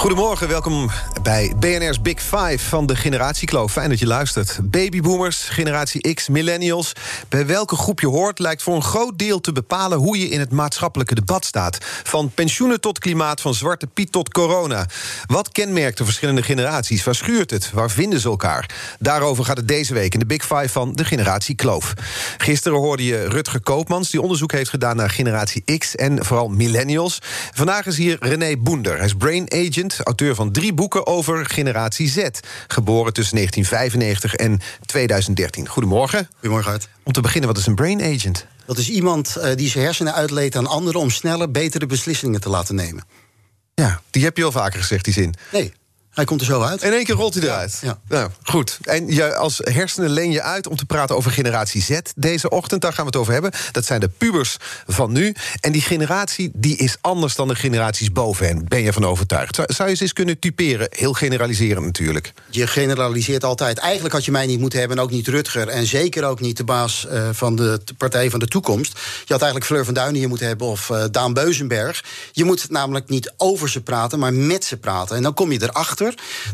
Goedemorgen, welkom bij BNR's Big Five van de generatiekloof. Fijn dat je luistert. Babyboomers, generatie X, millennials. Bij welke groep je hoort lijkt voor een groot deel te bepalen... hoe je in het maatschappelijke debat staat. Van pensioenen tot klimaat, van Zwarte Piet tot corona. Wat kenmerkt de verschillende generaties? Waar schuurt het? Waar vinden ze elkaar? Daarover gaat het deze week in de Big Five van de generatie Kloof. Gisteren hoorde je Rutger Koopmans... die onderzoek heeft gedaan naar generatie X en vooral millennials. Vandaag is hier René Boender. Hij is brain agent auteur van drie boeken over generatie Z. Geboren tussen 1995 en 2013. Goedemorgen. Goedemorgen, Art. Om te beginnen, wat is een brain agent? Dat is iemand uh, die zijn hersenen uitleent aan anderen... om sneller, betere beslissingen te laten nemen. Ja, die heb je al vaker gezegd, die zin. Nee, hij komt er zo uit. In één keer rolt hij eruit. Ja. Nou, goed. En je als hersenen leen je uit om te praten over generatie Z deze ochtend. Daar gaan we het over hebben. Dat zijn de pubers van nu. En die generatie die is anders dan de generaties boven hen. Ben je van overtuigd? Zou, zou je ze eens kunnen typeren? Heel generaliseren natuurlijk. Je generaliseert altijd. Eigenlijk had je mij niet moeten hebben en ook niet Rutger. En zeker ook niet de baas uh, van de Partij van de Toekomst. Je had eigenlijk Fleur van Duinen hier moeten hebben of uh, Daan Beuzenberg. Je moet namelijk niet over ze praten, maar met ze praten. En dan kom je erachter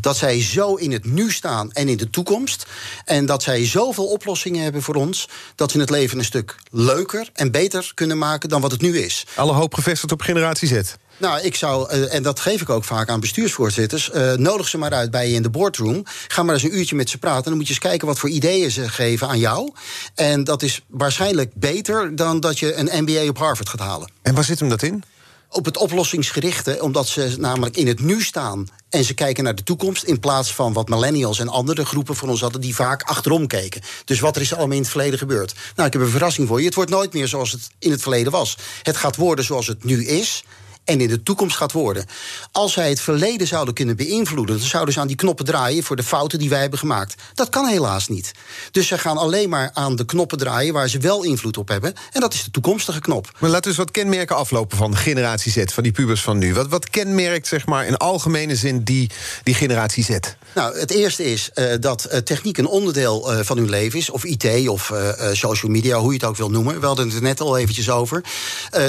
dat zij zo in het nu staan en in de toekomst. En dat zij zoveel oplossingen hebben voor ons. dat we het leven een stuk leuker en beter kunnen maken dan wat het nu is. Alle hoop gevestigd op generatie Z. Nou, ik zou, uh, en dat geef ik ook vaak aan bestuursvoorzitters... Uh, nodig ze maar uit bij je in de boardroom. Ga maar eens een uurtje met ze praten. Dan moet je eens kijken wat voor ideeën ze geven aan jou. En dat is waarschijnlijk beter dan dat je een MBA op Harvard gaat halen. En waar zit hem dat in? Op het oplossingsgerichte, omdat ze namelijk in het nu staan en ze kijken naar de toekomst in plaats van wat millennials en andere groepen van ons hadden die vaak achterom keken. Dus wat er is allemaal in het verleden gebeurd. Nou, ik heb een verrassing voor je. Het wordt nooit meer zoals het in het verleden was. Het gaat worden zoals het nu is en in de toekomst gaat worden. Als zij het verleden zouden kunnen beïnvloeden, dan zouden ze aan die knoppen draaien voor de fouten die wij hebben gemaakt. Dat kan helaas niet. Dus ze gaan alleen maar aan de knoppen draaien waar ze wel invloed op hebben. En dat is de toekomstige knop. Maar laten we eens wat kenmerken aflopen van de generatie Z, van die pubers van nu. Wat, wat kenmerkt, zeg maar, in algemene zin die, die generatie Z? Nou, het eerste is uh, dat uh, techniek een onderdeel uh, van hun leven is. Of IT of social media, hoe je het ook wil noemen. We hadden het er net al eventjes over.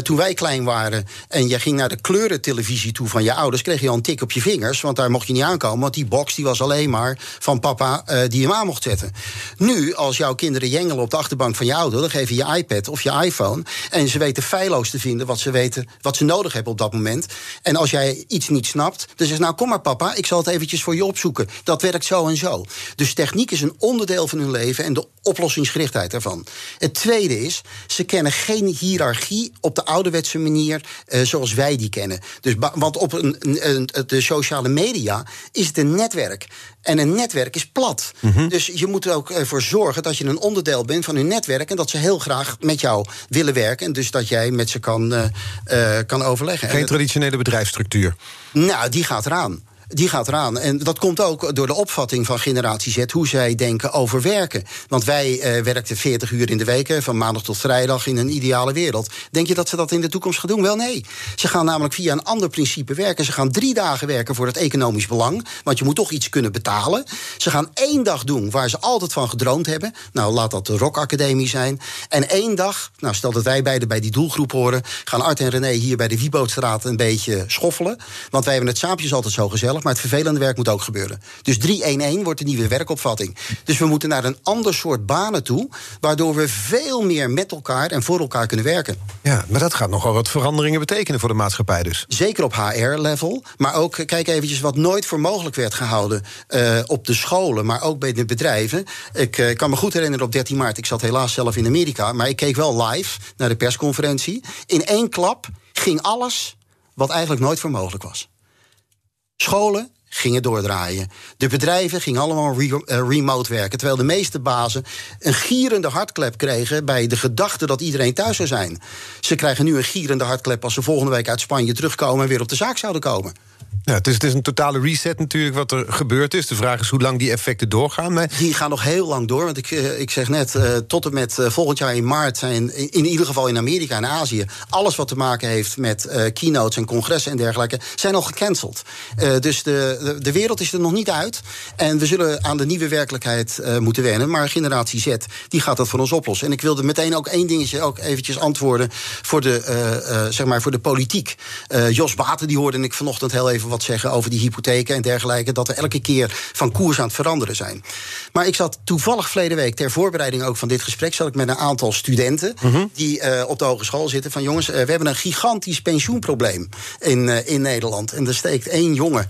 toen wij klein waren en jij ging naar de kleurentelevisie toe van je ouders, kreeg je al een tik op je vingers. Want daar mocht je niet aankomen. Want die box die was alleen maar van papa uh, die hem aan mocht zetten. Nu, als jouw kinderen jengelen op de achterbank van je ouder, dan geef je je iPad of je iPhone. En ze weten feilloos te vinden wat ze weten, wat ze nodig hebben op dat moment. En als jij iets niet snapt, dan zeg nou kom maar papa, ik zal het eventjes voor je opzoeken. Dat werkt zo en zo. Dus techniek is een onderdeel van hun leven en de oplossingsgerichtheid daarvan. Het tweede is, ze kennen geen hiërarchie op de ouderwetse manier uh, zoals wij die kennen. Dus, want op een, een, de sociale media is het een netwerk. En een netwerk is plat. Mm -hmm. Dus je moet er ook voor zorgen dat je een onderdeel bent van hun netwerk. En dat ze heel graag met jou willen werken. En dus dat jij met ze kan, uh, uh, kan overleggen. Geen traditionele bedrijfsstructuur? Nou, die gaat eraan. Die gaat eraan. En dat komt ook door de opvatting van generatie Z, hoe zij denken over werken. Want wij uh, werkten 40 uur in de week, van maandag tot vrijdag, in een ideale wereld. Denk je dat ze dat in de toekomst gaan doen? Wel nee. Ze gaan namelijk via een ander principe werken. Ze gaan drie dagen werken voor het economisch belang. Want je moet toch iets kunnen betalen. Ze gaan één dag doen waar ze altijd van gedroomd hebben. Nou, laat dat de Rock Academie zijn. En één dag, nou stel dat wij beiden bij die doelgroep horen, gaan Art en René hier bij de Wiebootstraat een beetje schoffelen. Want wij hebben het saampjes altijd zo gezellig maar het vervelende werk moet ook gebeuren. Dus 3-1-1 wordt de nieuwe werkopvatting. Dus we moeten naar een ander soort banen toe, waardoor we veel meer met elkaar en voor elkaar kunnen werken. Ja, maar dat gaat nogal wat veranderingen betekenen voor de maatschappij dus. Zeker op HR-level, maar ook kijk eventjes wat nooit voor mogelijk werd gehouden uh, op de scholen, maar ook bij de bedrijven. Ik uh, kan me goed herinneren op 13 maart, ik zat helaas zelf in Amerika, maar ik keek wel live naar de persconferentie. In één klap ging alles wat eigenlijk nooit voor mogelijk was. Scholen gingen doordraaien. De bedrijven gingen allemaal re uh, remote werken. Terwijl de meeste bazen een gierende hartklep kregen bij de gedachte dat iedereen thuis zou zijn. Ze krijgen nu een gierende hartklep als ze volgende week uit Spanje terugkomen en weer op de zaak zouden komen. Ja, het, is, een totale reset natuurlijk wat er gebeurd is. De vraag is hoe lang die effecten doorgaan. Maar... Die gaan nog heel lang door. Want ik, eh, ik zeg net, uh, tot en met uh, volgend jaar in maart zijn in, in, ieder geval in Amerika en Azië alles wat te maken heeft met keynotes en congressen en dergelijke, zijn al gecanceld. dus de, de, de, wereld is er nog niet uit. En we zullen aan de nieuwe werkelijkheid moeten wennen. Maar generatie Z die gaat dat voor ons oplossen. En ik wilde meteen ook één dingetje ook eventjes antwoorden voor de, zeg maar voor de politiek. Jos Baten die hoorde ik vanochtend heel even wat zeggen over die hypotheken en dergelijke. Dat we elke keer van koers aan het veranderen zijn. Maar ik zat toevallig verleden week ter voorbereiding ook van dit gesprek. zat ik met een aantal studenten mhm. die uh, op de hogeschool zitten. Van jongens, uh, we hebben een gigantisch pensioenprobleem in, uh, in Nederland. En er steekt één jongen,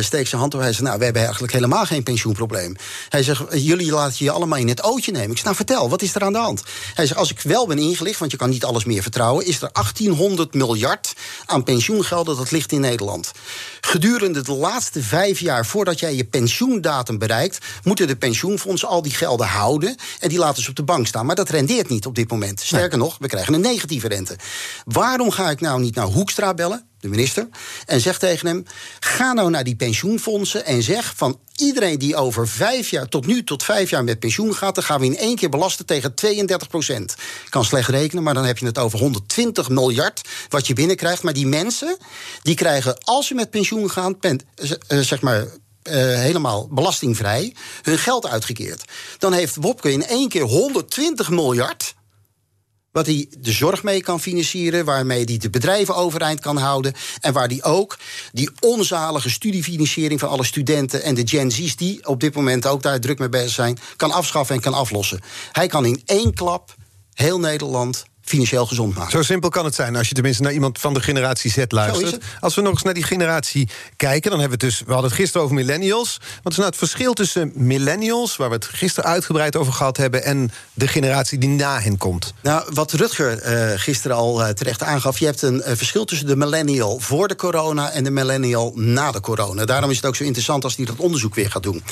steekt zijn hand op. Hij zegt: Nou, we hebben eigenlijk helemaal geen pensioenprobleem. Hij zegt: Jullie laten je allemaal in het ootje nemen. Ik zeg: Nou, vertel, wat is er aan de hand? Hij zegt: Als ik wel ben ingelicht, want je kan niet alles meer vertrouwen, is er 1800 miljard aan pensioengelden dat ligt in Nederland. Gedurende de laatste vijf jaar voordat jij je pensioendatum bereikt, moeten de pensioenfondsen al die gelden houden en die laten ze op de bank staan. Maar dat rendeert niet op dit moment. Sterker nog, we krijgen een negatieve rente. Waarom ga ik nou niet naar Hoekstra bellen? De minister, en zeg tegen hem: ga nou naar die pensioenfondsen en zeg van iedereen die over vijf jaar, tot nu tot vijf jaar met pensioen gaat, dan gaan we in één keer belasten tegen 32 procent. kan slecht rekenen, maar dan heb je het over 120 miljard wat je binnenkrijgt. Maar die mensen, die krijgen als ze met pensioen gaan, pen, uh, zeg maar. Uh, helemaal belastingvrij hun geld uitgekeerd. Dan heeft Wopke in één keer 120 miljard wat hij de zorg mee kan financieren, waarmee hij de bedrijven overeind kan houden. En waar hij ook die onzalige studiefinanciering van alle studenten en de Gen Z's, die op dit moment ook daar druk mee bezig zijn, kan afschaffen en kan aflossen. Hij kan in één klap heel Nederland financieel gezond maken. Zo simpel kan het zijn als je tenminste naar iemand van de generatie Z luistert. Als we nog eens naar die generatie kijken, dan hebben we het dus. We hadden het gisteren over millennials. Wat is nou het verschil tussen millennials, waar we het gisteren uitgebreid over gehad hebben, en de generatie die na hen komt? Nou, wat Rutger uh, gisteren al uh, terecht aangaf, je hebt een uh, verschil tussen de millennial voor de corona en de millennial na de corona. Daarom is het ook zo interessant als hij dat onderzoek weer gaat doen.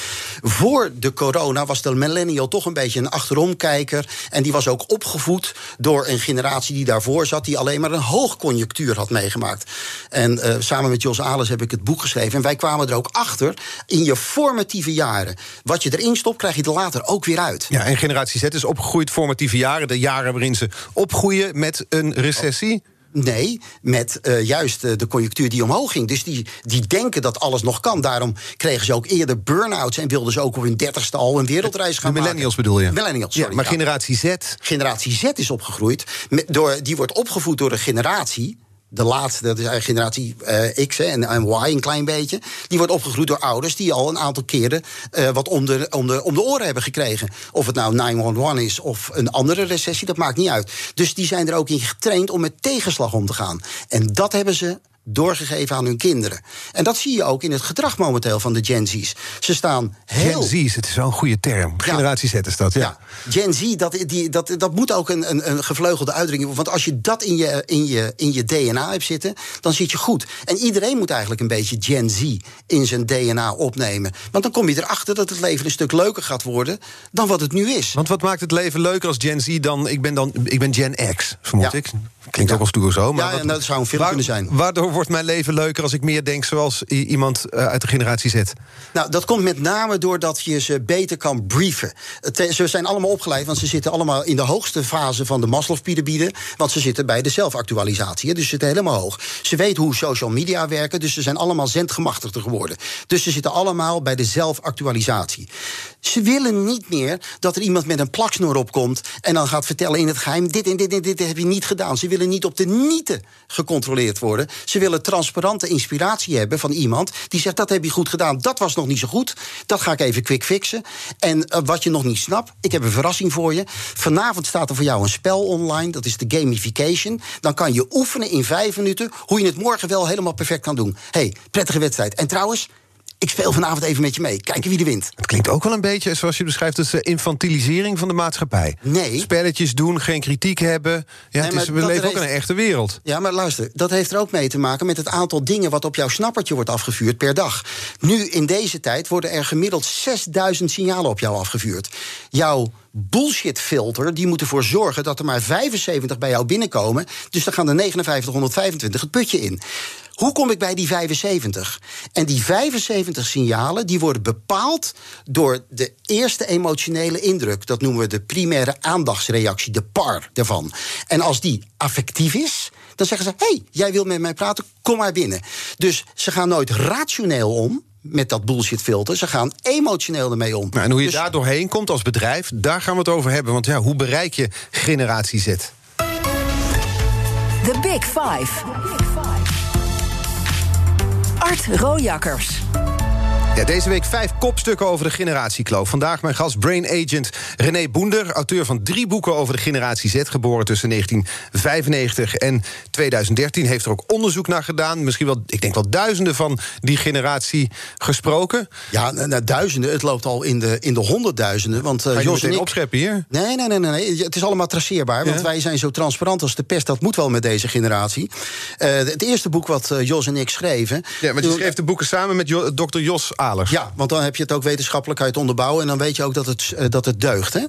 Voor de corona was de millennial toch een beetje een achterom-kijker en die was ook opgevoed door een generatie die daarvoor zat, die alleen maar een hoogconjunctuur had meegemaakt. En uh, samen met Jos Ales heb ik het boek geschreven. En wij kwamen er ook achter in je formatieve jaren. Wat je erin stopt, krijg je er later ook weer uit. Ja, en generatie Z is opgegroeid formatieve jaren, de jaren waarin ze opgroeien met een recessie. Nee, met uh, juist uh, de conjunctuur die omhoog ging. Dus die, die denken dat alles nog kan. Daarom kregen ze ook eerder burn-outs en wilden ze ook op hun dertigste al een wereldreis gaan de millennials bedoel je? Millennials, sorry, ja, maar generatie Z? Generatie Z is opgegroeid. Met, door, die wordt opgevoed door een generatie de laatste, dat is generatie uh, X en, en Y een klein beetje. Die wordt opgegroeid door ouders die al een aantal keren uh, wat om, de, om de oren hebben gekregen. Of het nou 911 is of een andere recessie, dat maakt niet uit. Dus die zijn er ook in getraind om met tegenslag om te gaan. En dat hebben ze doorgegeven aan hun kinderen. En dat zie je ook in het gedrag momenteel van de Gen Z's. Ze staan heel... Gen Z's, het is wel een goede term. Generatie Z is dat, ja. ja. Gen Z, dat, die, dat, dat moet ook een, een, een gevleugelde uitdrukking Want als je dat in je, in, je, in je DNA hebt zitten, dan zit je goed. En iedereen moet eigenlijk een beetje Gen Z in zijn DNA opnemen. Want dan kom je erachter dat het leven een stuk leuker gaat worden... dan wat het nu is. Want wat maakt het leven leuker als Gen Z dan... Ik ben, dan, ik ben Gen X, vermoed ik. Klinkt ook als stoer zo. Maar ja, wat, dat zou een film kunnen zijn. Waardoor wordt mijn leven leuker als ik meer denk zoals iemand uh, uit de generatie Z? Nou, dat komt met name doordat je ze beter kan brieven. ze zijn allemaal opgeleid, want ze zitten allemaal in de hoogste fase van de Maslow-pyramide. Want ze zitten bij de zelfactualisatie. Dus ze zitten helemaal hoog. Ze weten hoe social media werken, dus ze zijn allemaal zendgemachtigder geworden. Dus ze zitten allemaal bij de zelfactualisatie. Ze willen niet meer dat er iemand met een plaksnoor opkomt en dan gaat vertellen in het geheim: dit en dit en dit heb je niet gedaan. Ze willen niet op de nieten gecontroleerd worden. Ze willen transparante inspiratie hebben van iemand die zegt: dat heb je goed gedaan, dat was nog niet zo goed. Dat ga ik even quick fixen. En uh, wat je nog niet snapt, ik heb een verrassing voor je. Vanavond staat er voor jou een spel online, dat is de gamification. Dan kan je oefenen in vijf minuten hoe je het morgen wel helemaal perfect kan doen. hey, prettige wedstrijd. En trouwens, ik speel vanavond even met je mee. Kijken wie er wint. Het klinkt ook wel een beetje, zoals je beschrijft... het infantilisering van de maatschappij. Nee. Spelletjes doen, geen kritiek hebben. Ja, het is, we leven ook in een echte wereld. Ja, maar luister, dat heeft er ook mee te maken... met het aantal dingen wat op jouw snappertje wordt afgevuurd per dag. Nu, in deze tijd, worden er gemiddeld 6000 signalen op jou afgevuurd. Jouw bullshit filter. Die moet ervoor zorgen dat er maar 75 bij jou binnenkomen. Dus dan gaan er 5925 het putje in. Hoe kom ik bij die 75? En die 75 signalen die worden bepaald door de eerste emotionele indruk. Dat noemen we de primaire aandachtsreactie, de PAR daarvan. En als die affectief is, dan zeggen ze: hey, jij wil met mij praten, kom maar binnen. Dus ze gaan nooit rationeel om met dat bullshit filter. Ze gaan emotioneel ermee om. Nou, en hoe je Dus- daar doorheen komt als bedrijf, daar gaan we het over hebben. Want ja, hoe bereik je generatie Z? The Big Five. Art Rojakkers. Ja, deze week vijf kopstukken over de generatiekloof. Vandaag mijn gast brain agent René Boender, auteur van drie boeken over de generatie Z, geboren tussen 1995 en 2013. Heeft er ook onderzoek naar gedaan. Misschien wel, ik denk wel duizenden van die generatie gesproken. Ja, nou, nou, duizenden. Het loopt al in de, in de honderdduizenden. Want eh, Jos en ik. opscheppen hier? Nee, nee, nee, nee, nee. Het is allemaal traceerbaar. Want Ja? wij zijn zo transparant als de pest. Dat moet wel met deze generatie. Eh, het eerste boek wat eh, Jos en ik schreven. Ja, want je schreef de boeken samen met Jo- dokter Jos Ja, want dan heb je het ook wetenschappelijk uit onderbouwen. En dan weet je ook dat het, eh, dat het deugt. Hè?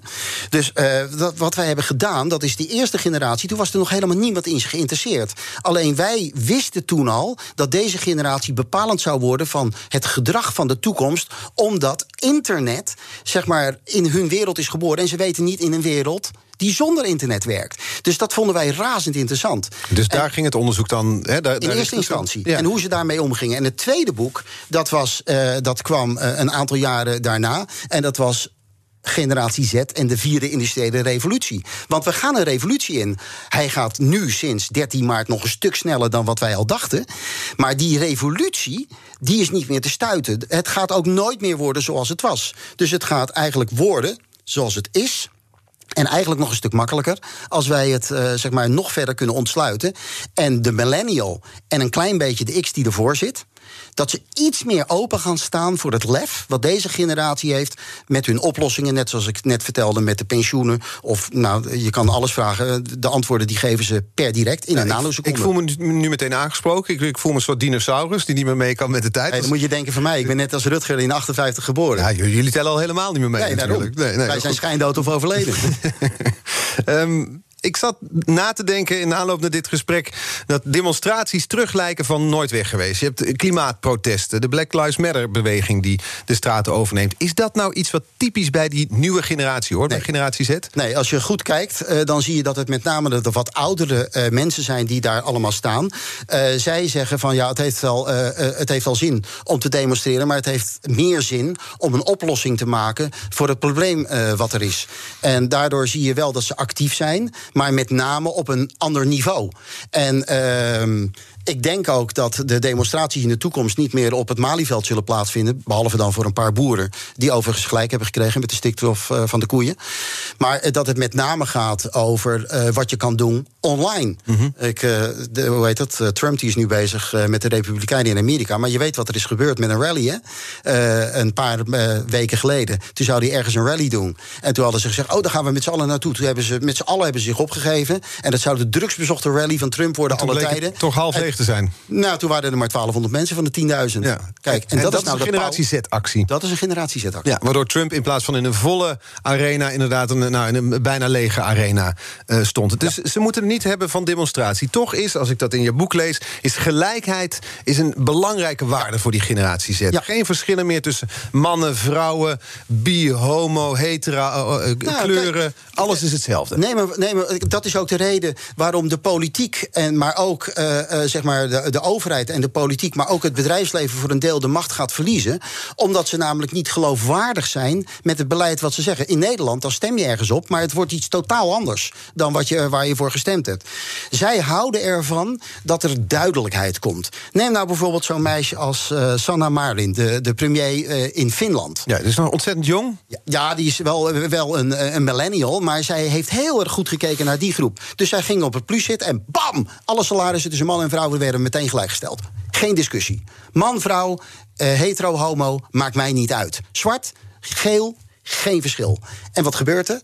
Dus eh, dat, wat wij hebben gedaan, dat is die eerste generatie. Toen was er nog helemaal niemand in geïnteresseerd. Alleen wij wisten toen al dat deze generatie bepalend zou worden van het gedrag van de toekomst. Omdat internet, zeg maar, in hun wereld is geboren. En ze weten niet in een wereld die zonder internet werkt. Dus dat vonden wij razend interessant. Dus daar ging het onderzoek dan. Hè, daar, In daar eerste instantie. Ja. En hoe ze daarmee omgingen. En het tweede boek, dat, was, eh, dat kwam eh, een aantal jaren daarna. En dat was Generatie Z en de vierde industriële revolutie. Want we gaan een revolutie in. Hij gaat nu sinds 13 maart nog een stuk sneller dan wat wij al dachten. Maar die revolutie, die is niet meer te stuiten. Het gaat ook nooit meer worden zoals het was. Dus het gaat eigenlijk worden zoals het is. En eigenlijk nog een stuk makkelijker als wij het eh, zeg maar nog verder kunnen ontsluiten. En de millennial en een klein beetje de X die ervoor zit. Dat ze iets meer open gaan staan voor het lef wat deze generatie heeft met hun oplossingen. Net zoals ik net vertelde met de pensioenen. Of nou, je kan alles vragen. De antwoorden die geven ze per direct in een Ik nanoseconde. voel me nu- meteen aangesproken. Ik, ik voel me een soort dinosaurus die niet meer mee kan met de tijd. Hey, dan moet je denken van mij. Ik ben net als Rutger in 58 geboren. Ja, jullie tellen al helemaal niet meer mee. nee, natuurlijk. Nee, nee, wij zijn schijndood of overleden. Ehm, ik zat na te denken in aanloop naar dit gesprek dat demonstraties terug lijken van nooit weg geweest. Je hebt klimaatprotesten, de Black Lives Matter beweging die de straten overneemt. Is dat nou iets wat typisch bij die nieuwe generatie hoort, bij generatie Z? Nee, als je goed kijkt, eh, dan zie je dat het met name de, de wat oudere eh, mensen zijn die daar allemaal staan. Eh, zij zeggen van ja, het heeft, wel, het heeft wel zin om te demonstreren, maar het heeft meer zin om een oplossing te maken voor het probleem wat er is. En daardoor zie je wel dat ze actief zijn, maar met name op een ander niveau. En. Ik denk ook dat de demonstraties in de toekomst niet meer op het Malieveld zullen plaatsvinden. Behalve dan voor een paar boeren. Die overigens gelijk hebben gekregen met de stikstof eh, van de koeien. Maar eh, dat het met name gaat over eh, wat je kan doen online. Ik, eh, de, hoe heet dat? Trump die is nu bezig met de Republikeinen in Amerika. Maar je weet wat er is gebeurd met een rally, hè? Een paar weken geleden. Toen zou hij ergens een rally doen. En toen hadden ze gezegd: Oh, daar gaan we met z'n allen naartoe. Toen hebben ze met z'n allen hebben zich opgegeven. En dat zou de drugsbezochte rally van Trump worden, alle tijden. toch half leeg te zijn. nou, toen waren er maar 1200 mensen van de 10.000. Ja. Kijk, en, dat, is nou een de generatie. Z-actie. Dat is een generatie Z. Ja, waardoor Trump in plaats van in een volle arena... inderdaad een, nou, in een bijna lege arena eh, stond. Dus ze moeten het niet hebben van demonstratie. Toch is, als ik dat in je boek lees... is gelijkheid is een belangrijke waarde voor die generatie Z. Ja. Geen verschillen meer tussen mannen, vrouwen... bi, homo, hetera, eh, eh, Nou, kleuren. Alles is hetzelfde. Nee maar, nee, maar dat is ook de reden waarom de politiek, en maar ook eh, zeg maar de, de overheid en de politiek, maar ook het bedrijfsleven voor een deel de macht gaat verliezen. Omdat ze namelijk niet geloofwaardig zijn met het beleid wat ze zeggen. In Nederland, dan stem je ergens op, maar het wordt iets totaal anders dan wat je, waar je voor gestemd hebt. Zij houden ervan dat er duidelijkheid komt. Neem nou bijvoorbeeld zo'n meisje als eh, Sanna Marin, de, de premier eh, in Finland. Ja, dus nog ontzettend jong. Ja, Ja, die is wel, wel een, een millennial, maar zij heeft heel erg goed gekeken naar die groep. Dus zij ging op het plus zitten en bam! Alle salarissen tussen man en vrouw werden meteen gelijkgesteld. Geen discussie. Man, vrouw, eh, hetero, homo, maakt mij niet uit. Zwart, geel, geen verschil. En wat gebeurt er?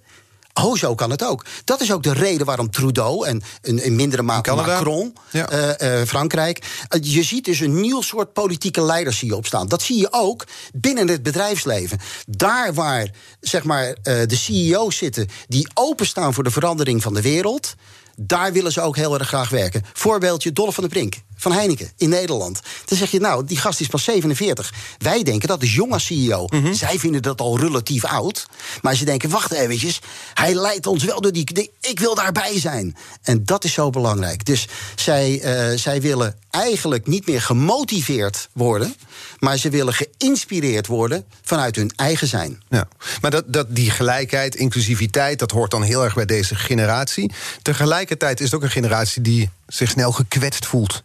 Oh, zo kan het ook. Dat is ook de reden waarom Trudeau en in, in mindere mate Macron, Ja. eh, eh, Frankrijk. je ziet dus een nieuw soort politieke leiders zie je opstaan. Dat zie je ook binnen het bedrijfsleven. Daar waar zeg maar, de CEO's zitten die openstaan voor de verandering van de wereld. Daar willen ze ook heel erg graag werken. Voorbeeldje Dolph van der Brink van Heineken in Nederland. Dan zeg je, nou, die gast is pas 47. Wij denken dat is jong als CEO. Mhm. Zij vinden dat al relatief oud. Maar ze denken, wacht eventjes, hij leidt ons wel door die... Ik wil daarbij zijn. En dat is zo belangrijk. Dus zij, eh, zij willen eigenlijk niet meer gemotiveerd worden... maar ze willen geïnspireerd worden vanuit hun eigen zijn. Ja. Maar dat, dat, die gelijkheid, inclusiviteit, dat hoort dan heel erg bij deze generatie. Tegelijkertijd is het ook een generatie die zich snel gekwetst voelt.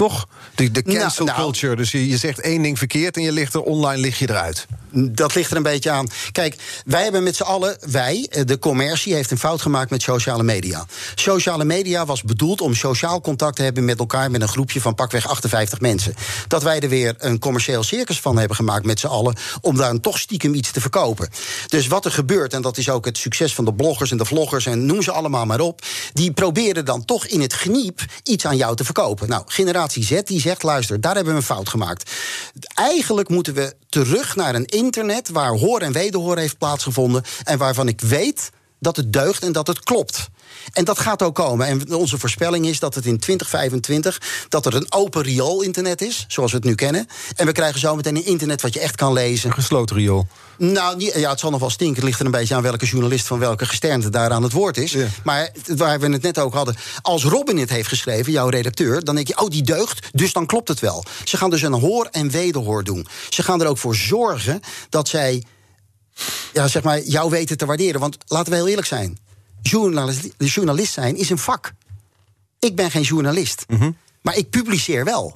Toch? De, de cancel Nou, nou. culture. Dus je, je zegt één ding verkeerd en je ligt er online lig je eruit. Dat ligt er een beetje aan. Kijk, wij hebben met z'n allen, wij, eh, de commercie, heeft een fout gemaakt met sociale media. Sociale media was bedoeld om sociaal contact te hebben met elkaar met een groepje van pakweg 58 mensen. Dat wij er weer een commercieel circus van hebben gemaakt met z'n allen, om daar toch stiekem iets te verkopen. Dus wat er gebeurt, en dat is ook het succes van de bloggers en de vloggers en noem ze allemaal maar op, die proberen dan toch in het geniep iets aan jou te verkopen. Nou, generatie Z die zegt: luister, daar hebben we een fout gemaakt. Eigenlijk moeten we terug naar een internet waar hoor en wederhoor heeft plaatsgevonden en waarvan ik weet dat het deugt en dat het klopt. En dat gaat ook komen. En onze voorspelling is dat het in 2025 dat er een open riool internet is, zoals we het nu kennen. En we krijgen zometeen een internet wat je echt kan lezen. Een gesloten riool. Nou, ja, het zal nog wel stinken. Het ligt er een beetje aan welke journalist van welke gesternte daar aan het woord is. Ja. Maar waar we het net ook hadden. Als Robin het heeft geschreven, jouw redacteur, dan denk je, oh, die deugt, dus dan klopt het wel. Ze gaan dus een hoor en wederhoor doen. Ze gaan er ook voor zorgen dat zij, ja, zeg maar, jou weten te waarderen. Want laten we heel eerlijk zijn: journalist, journalist zijn is een vak. Ik ben geen journalist, maar ik publiceer wel.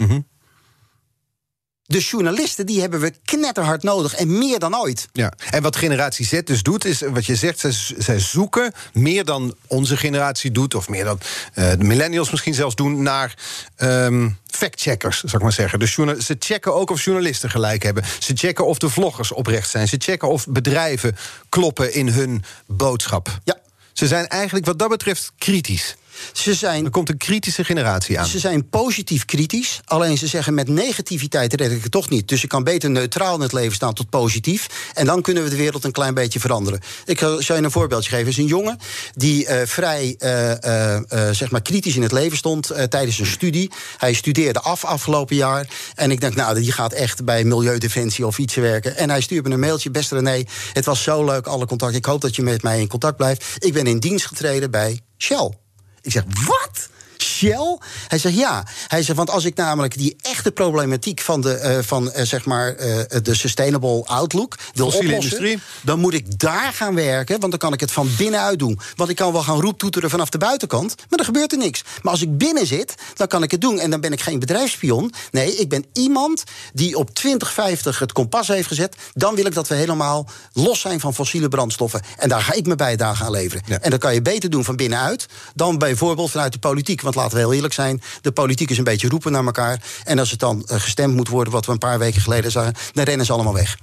Dus journalisten die hebben we knetterhard nodig en meer dan ooit. Ja. En wat generatie Z dus doet, is wat je zegt, zij, zij zoeken meer dan onze generatie doet, of meer dan eh, de millennials misschien zelfs doen, naar ehm factcheckers, zou ik maar zeggen. Dus ze checken ook of journalisten gelijk hebben. Ze checken of de vloggers oprecht zijn. Ze checken of bedrijven kloppen in hun boodschap. Ja. Ze zijn eigenlijk wat dat betreft kritisch. Ze zijn Er komt een kritische generatie aan. Ze zijn positief kritisch. Alleen ze zeggen met negativiteit red ik het toch niet. Dus ik kan beter neutraal in het leven staan tot positief. En dan kunnen we de wereld een klein beetje veranderen. Ik zal je een voorbeeldje geven. Er is een jongen die eh, vrij eh, eh, zeg maar kritisch in het leven stond tijdens zijn studie. Hij studeerde af afgelopen jaar. En ik denk, nou, die gaat echt bij Milieudefensie of iets werken. En hij stuurde me een mailtje. Beste René, het was zo leuk, alle contact. Ik hoop dat je met mij in contact blijft. Ik ben in dienst getreden bij Shell. Ik zeg, wat? Shell? Hij zegt ja. Hij zegt, want als ik namelijk die echte problematiek van de, eh, van, eh, zeg maar, eh, de sustainable outlook wil Fossiele oplossen, industrie. dan moet ik daar gaan werken, want dan kan ik het van binnenuit doen. Want ik kan wel gaan roeptoeteren vanaf de buitenkant, maar dan gebeurt er niks. Maar als ik binnen zit, dan kan ik het doen. En dan ben ik geen bedrijfsspion. Nee, ik ben iemand die op 2050 het kompas heeft gezet. Dan wil ik dat we helemaal los zijn van fossiele brandstoffen. En daar ga ik mijn bijdrage aan leveren. Ja. En dat kan je beter doen van binnenuit dan bijvoorbeeld vanuit de politiek. Want laten we heel eerlijk zijn, de politiek is een beetje roepen naar elkaar. En als het dan eh, gestemd moet worden, wat we een paar weken geleden zagen, dan rennen ze allemaal weg.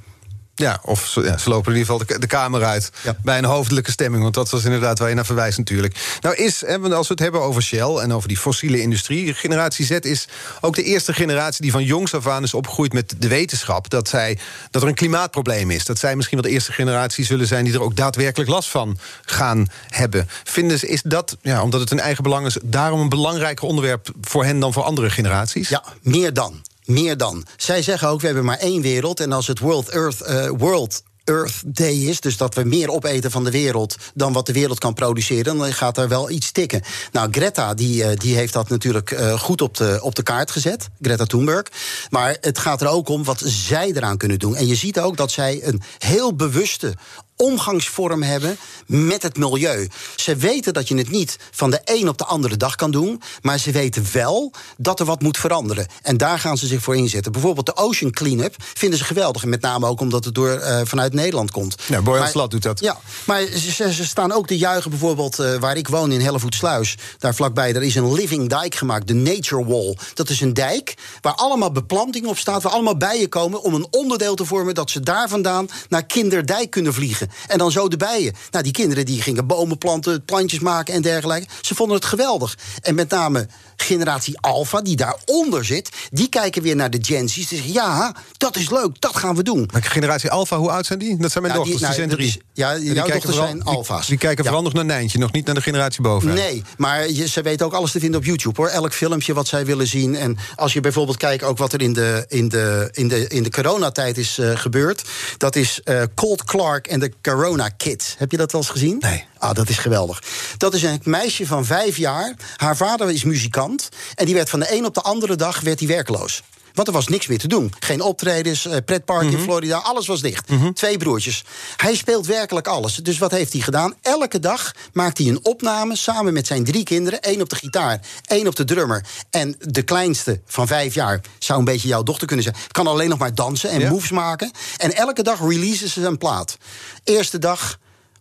Ja, of ze, ja, ze lopen in ieder geval de, de kamer uit Ja. bij een hoofdelijke stemming. Want dat was inderdaad waar je naar verwijst natuurlijk. Nou is, hè, als we het hebben over Shell en over die fossiele industrie... generatie Z is ook de eerste generatie die van jongs af aan is opgegroeid... met de wetenschap dat, zij, dat er een klimaatprobleem is. Dat zij misschien wel de eerste generatie zullen zijn... die er ook daadwerkelijk last van gaan hebben. Vinden ze, is dat, ja, omdat het hun eigen belang is... daarom een belangrijker onderwerp voor hen dan voor andere generaties? Ja, meer dan. Meer dan. Zij zeggen ook, we hebben maar één wereld. En als het World Earth, eh, World Earth Day is, dus dat we meer opeten van de wereld dan wat de wereld kan produceren, dan gaat er wel iets tikken. Nou, Greta die, eh, die heeft dat natuurlijk eh, goed op de, op de kaart gezet, Greta Thunberg. Maar het gaat er ook om wat zij eraan kunnen doen. En je ziet ook dat zij een heel bewuste omgangsvorm hebben met het milieu. Ze weten dat je het niet van de een op de andere dag kan doen, maar ze weten wel dat er wat moet veranderen. En daar gaan ze zich voor inzetten. Bijvoorbeeld de Ocean Cleanup vinden ze geweldig. En met name ook omdat het door, eh, vanuit Nederland komt. Ja, Boyan doet dat. Ja, maar ze, staan ook te juichen bijvoorbeeld eh, waar ik woon in Hellevoetsluis. Daar vlakbij, daar is een living dijk gemaakt, de Nature Wall. Dat is een dijk waar allemaal beplanting op staat, waar allemaal bijen komen om een onderdeel te vormen dat ze daar vandaan naar Kinderdijk kunnen vliegen. En dan zo de bijen. Nou, die kinderen die gingen bomen planten, plantjes maken en dergelijke. Ze vonden het geweldig. En met name generatie Alpha, die daaronder zit, die kijken weer naar de Gen Z's. Die zeggen, ja, dat is leuk, dat gaan we doen. Maar generatie Alpha, hoe oud zijn die? Dat zijn mijn Ja, dochters, die, nou, zijn drie. is- ja, En jouw dochters vooral- zijn die- alfa's. Die, kijken Ja. vooral nog naar Nijntje, nog niet naar de generatie boven. Nee, maar je, ze weten ook alles te vinden op YouTube hoor. Elk filmpje wat zij willen zien. En als je bijvoorbeeld kijkt ook wat er in de, in de, in de, in de coronatijd is eh, gebeurd. Dat is eh, Colt Clark en de Corona Kids. Heb je dat wel eens gezien? Nee. Ah, dat is geweldig. Dat is een meisje van vijf jaar. Haar vader is muzikant. En die werd van de een op de andere dag werd hij werkloos. Want er was niks meer te doen. Geen optredens, eh, pretpark Mhm. in Florida, alles was dicht. Twee broertjes. Hij speelt werkelijk alles. Dus wat heeft hij gedaan? Elke dag maakt hij een opname samen met zijn drie kinderen. één op de gitaar, één op de drummer. En de kleinste van vijf jaar zou een beetje jouw dochter kunnen zijn. Kan alleen nog maar dansen en Ja. moves maken. En elke dag releasen ze een plaat. Eerste dag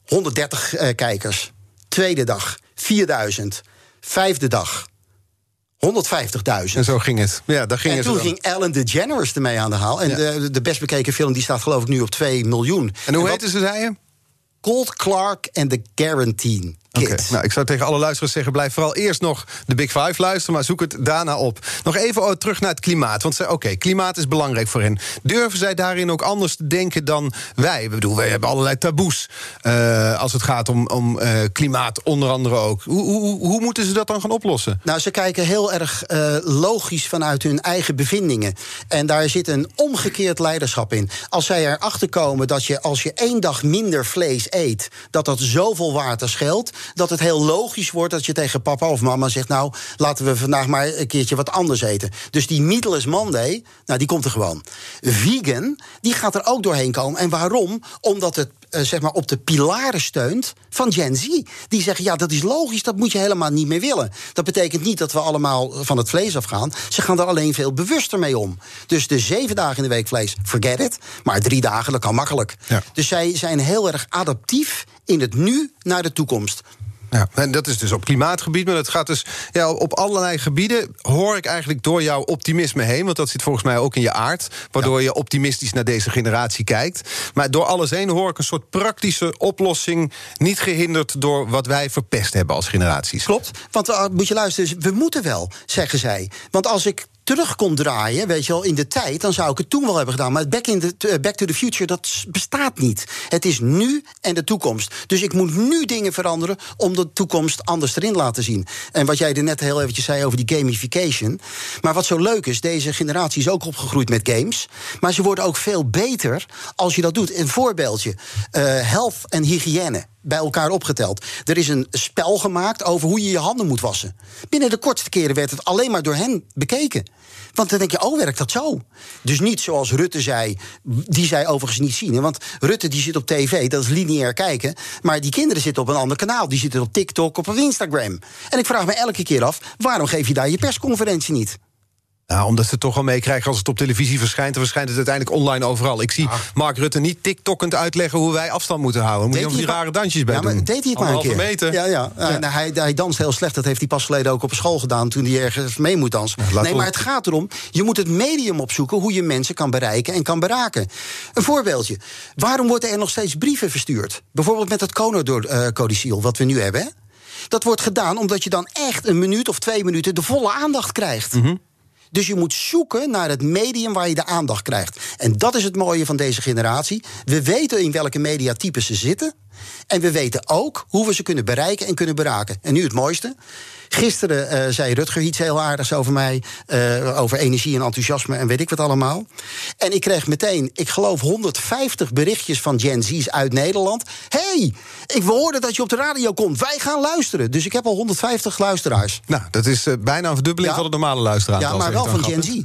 130 eh, kijkers. Tweede dag 4000. Vijfde dag 150.000. En zo ging het. Ja, daar ging En toen ging Ellen DeGeneres ermee aan de haal. En Ja. de, de best bekeken film die staat geloof ik nu op 2 miljoen. En hoe wat- heette ze, zei je? Colt Clark en The Guarantee Nou, ik zou tegen alle luisteraars zeggen: blijf vooral eerst nog de Big Five luisteren, maar zoek het daarna op. Nog even oh, terug naar het klimaat. Want ze- oké, klimaat is belangrijk voor hen. Durven zij daarin ook anders te denken dan wij? Ik bedoel, wij hebben allerlei taboes eh, als het gaat om, om eh, klimaat, onder andere ook. Hoe, hoe, hoe moeten ze dat dan gaan oplossen? Nou, ze kijken heel erg eh, logisch vanuit hun eigen bevindingen. En daar zit een omgekeerd leiderschap in. Als zij erachter komen dat je als je één dag minder vlees eet, dat dat zoveel water scheelt, dat het heel logisch wordt dat je tegen papa of mama zegt: Nou, laten we vandaag maar een keertje wat anders eten. Dus die Meatless Monday, nou, die komt er gewoon. Vegan, die gaat er ook doorheen komen. En waarom? Omdat het eh, zeg maar op de pilaren steunt van Gen Z. Die zeggen, ja, dat is logisch, dat moet je helemaal niet meer willen. Dat betekent niet dat we allemaal van het vlees afgaan. Ze gaan er alleen veel bewuster mee om. Dus de zeven dagen in de week vlees, forget it. Maar drie dagen, dat kan makkelijk. Ja. Dus zij zijn heel erg adaptief in het nu naar de toekomst. Ja, en dat is dus op klimaatgebied, maar dat gaat dus ja, op allerlei gebieden. Hoor ik eigenlijk door jouw optimisme heen, want dat zit volgens mij ook in je aard, waardoor je optimistisch naar deze generatie kijkt. Maar door alles heen hoor ik een soort praktische oplossing, niet gehinderd door wat wij verpest hebben als generaties. Klopt, want uh, moet je luisteren, we moeten wel, zeggen zij. Want als ik terug kon draaien, weet je wel, in de tijd... dan zou ik het toen wel hebben gedaan. Maar back, in the, uh, back to the future, dat bestaat niet. Het is nu en de toekomst. Dus ik moet nu dingen veranderen om de toekomst anders erin laten zien. En wat jij er net heel eventjes zei over die gamification. Maar wat zo leuk is, deze generatie is ook opgegroeid met games. Maar ze worden ook veel beter als je dat doet. Een voorbeeldje, uh, health en hygiëne bij elkaar opgeteld. Er is een spel gemaakt over hoe je je handen moet wassen. Binnen de kortste keren werd het alleen maar door hen bekeken. Want dan denk je, oh, werkt dat zo? Dus niet zoals Rutte zei, die zei overigens niet zien. Want Rutte die zit op tv, dat is lineair kijken. Maar die kinderen zitten op een ander kanaal. Die zitten op TikTok, op Instagram. En ik vraag me elke keer af, waarom geef je daar je persconferentie niet? Nou, omdat ze het toch wel meekrijgen als het op televisie verschijnt... dan verschijnt het uiteindelijk online overal. Ik zie. Mark Rutte niet TikTokkend uitleggen hoe wij afstand moeten houden. Moet je over die rare dansjes bij ja, maar deed hij het maar een keer? Meter. Ja, ja. ja. Nou, hij, hij danst heel slecht. Dat heeft hij pas geleden ook op school gedaan... toen hij ergens mee moet dansen. nee, maar het gaat erom... je moet het medium opzoeken hoe je mensen kan bereiken en kan beraken. Een voorbeeldje. Waarom worden er nog steeds brieven verstuurd? Bijvoorbeeld met het Conodor-codiciel, wat we nu hebben. Dat wordt gedaan omdat je dan echt een minuut of twee minuten... de volle aandacht krijgt. Dus je moet zoeken naar het medium waar je de aandacht krijgt. En dat is het mooie van deze generatie. We weten in welke mediatypes ze zitten. En we weten ook hoe we ze kunnen bereiken en kunnen beraken. En nu het mooiste. Gisteren uh, zei Rutger iets heel aardigs over mij. Uh, over energie en enthousiasme en weet ik wat allemaal. En ik kreeg meteen, ik geloof 150 berichtjes van Gen Z's uit Nederland. hey, ik hoorde dat je op de radio komt. Wij gaan luisteren. Dus ik heb al 150 luisteraars. Nou, dat is uh, bijna een verdubbeling Ja. van de normale luisteraar. Ja, maar wel van Gen Z.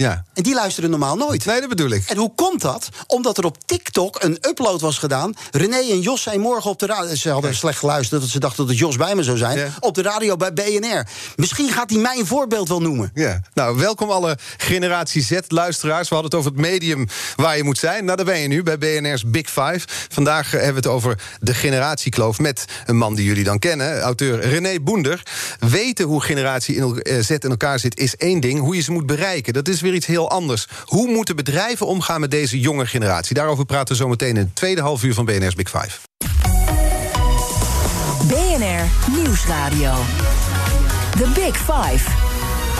Ja. En die luisteren normaal nooit. Nee, dat bedoel ik. En hoe komt dat? Omdat er op TikTok een upload was gedaan. René en Jos zijn morgen op de radio. Ze hadden slecht geluisterd, dat ze dachten dat het Jos bij me zou zijn. Ja. Op de radio bij BNR. Misschien gaat hij mij een voorbeeld wel noemen. Ja. Nou, welkom alle generatie Z-luisteraars. We hadden het over het medium waar je moet zijn. Nou, daar ben je nu bij BNR's Big Five. Vandaag eh, hebben we het over de generatiekloof met een man die jullie dan kennen, auteur René Boender. Weten hoe generatie eh, Z in elkaar zit is één ding. Hoe je ze moet bereiken, dat is weer weer iets heel anders. Hoe moeten bedrijven omgaan met deze jonge generatie? Daarover praten we zo meteen in het tweede half uur van BNR's Big Five. BNR Nieuwsradio. The Big Five.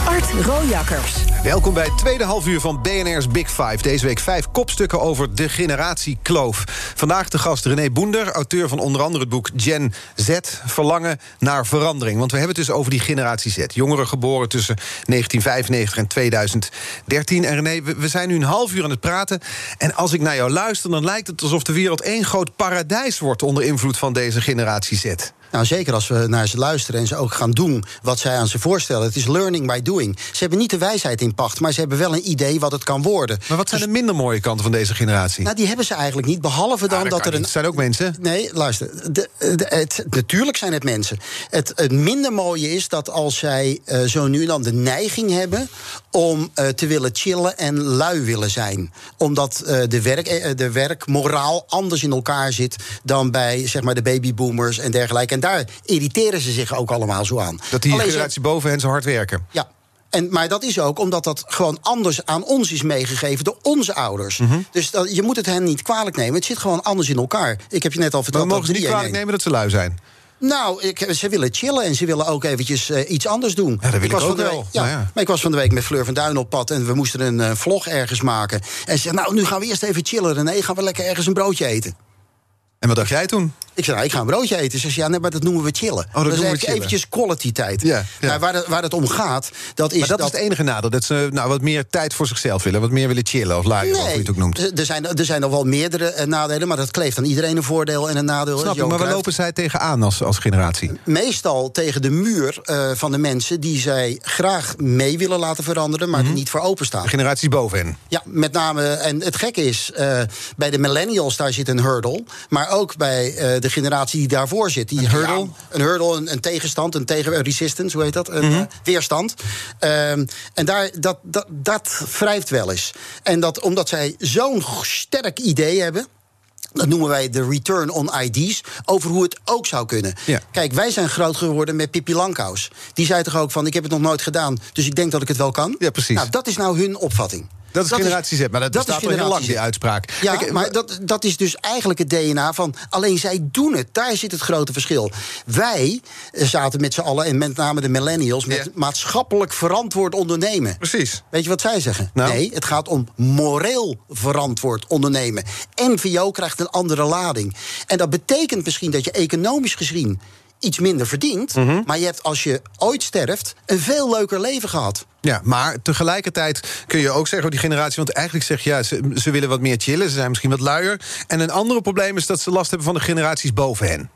Art Rojakkers. Welkom bij het tweede halfuur van BNR's Big Five. Deze week vijf kopstukken over de generatie kloof. Vandaag de gast René Boender, auteur van onder andere het boek Gen Z... Verlangen naar verandering. Want we hebben het dus over die generatie Z. Jongeren geboren tussen 1995 en 2013. En René, we zijn nu een half uur aan het praten. En als ik naar jou luister, dan lijkt het alsof de wereld één groot paradijs wordt... onder invloed van deze generatie Z. Nou, zeker als we naar ze luisteren en ze ook gaan doen wat zij aan ze voorstellen. Het is learning by doing. Ze hebben niet de wijsheid in pacht, maar ze hebben wel een idee wat het kan worden. Maar wat zijn dus, de minder mooie kanten van deze generatie? Nou, die hebben ze eigenlijk niet, behalve dan dat, er een. Het zijn ook mensen. Nee, luister. De, het, natuurlijk zijn het mensen. Het, het, minder mooie is dat als zij uh, zo nu dan de neiging hebben om uh, te willen chillen en lui willen zijn. Omdat uh, de, werk, de werkmoraal anders in elkaar zit dan bij zeg maar, de babyboomers en dergelijke. En daar irriteren ze zich ook allemaal zo aan. Dat die generatie boven hen zo hard werken. Ja. En, maar dat is ook omdat dat gewoon anders aan ons is meegegeven door onze ouders. Mm -hmm. Dus dat, je moet het hen niet kwalijk nemen. Het zit gewoon anders in elkaar. Ik heb je net al verteld. Maar mogen ze niet kwalijk nemen dat ze lui zijn. Nou, ik, ze willen chillen en ze willen ook eventjes uh, iets anders doen. Ja, dat wil ik, was ik ook wel. Week, ja, nou ja. Maar ik was van de week met Fleur van Duin op pad... en we moesten een uh, vlog ergens maken. En ze zei, nou, nu gaan we eerst even chillen. En nee, gaan we lekker ergens een broodje eten. En wat dacht jij toen? Ik zei, nou, ik ga een broodje eten. Ze zei, ja, nee, maar dat noemen we chillen. Oh, dat dus noemen we chillen. eventjes quality tijd. Ja, ja. Maar waar, het, waar het om gaat, dat is... Maar dat, dat is het enige nadeel. Dat ze nou, wat meer tijd voor zichzelf willen. Wat meer willen chillen of luieren, nee, of hoe je het ook noemt. Er zijn, er zijn nog wel meerdere uh, nadelen. Maar dat kleeft aan iedereen een voordeel en een nadeel. Snap je, maar waar lopen zij tegenaan als, als generatie? Meestal tegen de muur uh, van de mensen... die zij graag mee willen laten veranderen... maar Mhm. er niet voor openstaan. De generaties boven hen. Ja, met name... En het gekke is, uh, bij de millennials daar zit een hurdle. Maar ook bij de generatie die daarvoor zit. Die, Een hurdle? Ja, een hurdle, een, een, tegenstand, een tegen een resistance, hoe heet dat? Een Mhm. uh, weerstand. Um, en daar, dat, dat, dat wrijft wel eens. En dat omdat zij zo'n sterk idee hebben. Dat noemen wij de return on ID's. Over hoe het ook zou kunnen. Ja. Kijk, wij zijn groot geworden met Pippi Lankhuis. Die zei toch ook van, ik heb het nog nooit gedaan... dus ik denk dat ik het wel kan? Ja, precies. Nou, dat is nou hun opvatting. Dat is dat generatie Z, maar dat, dat bestaat al heel lang, die uitspraak. Ja, Kijk, maar dat, dat is dus eigenlijk het DNA van... alleen zij doen het, daar zit het grote verschil. Wij zaten met z'n allen, en met name de millennials... met maatschappelijk verantwoord ondernemen. Precies. Weet je wat zij zeggen? Nou? Nee, het gaat om moreel verantwoord ondernemen. NVO krijgt een andere lading. En dat betekent misschien dat je economisch gezien iets minder verdient. Mhm. Maar je hebt als je ooit sterft een veel leuker leven gehad. Ja, maar tegelijkertijd kun je ook zeggen, die generatie... want eigenlijk zeg je, ja, ze, ze willen wat meer chillen... ze zijn misschien wat luier. En een andere probleem is dat ze last hebben van de generaties boven hen.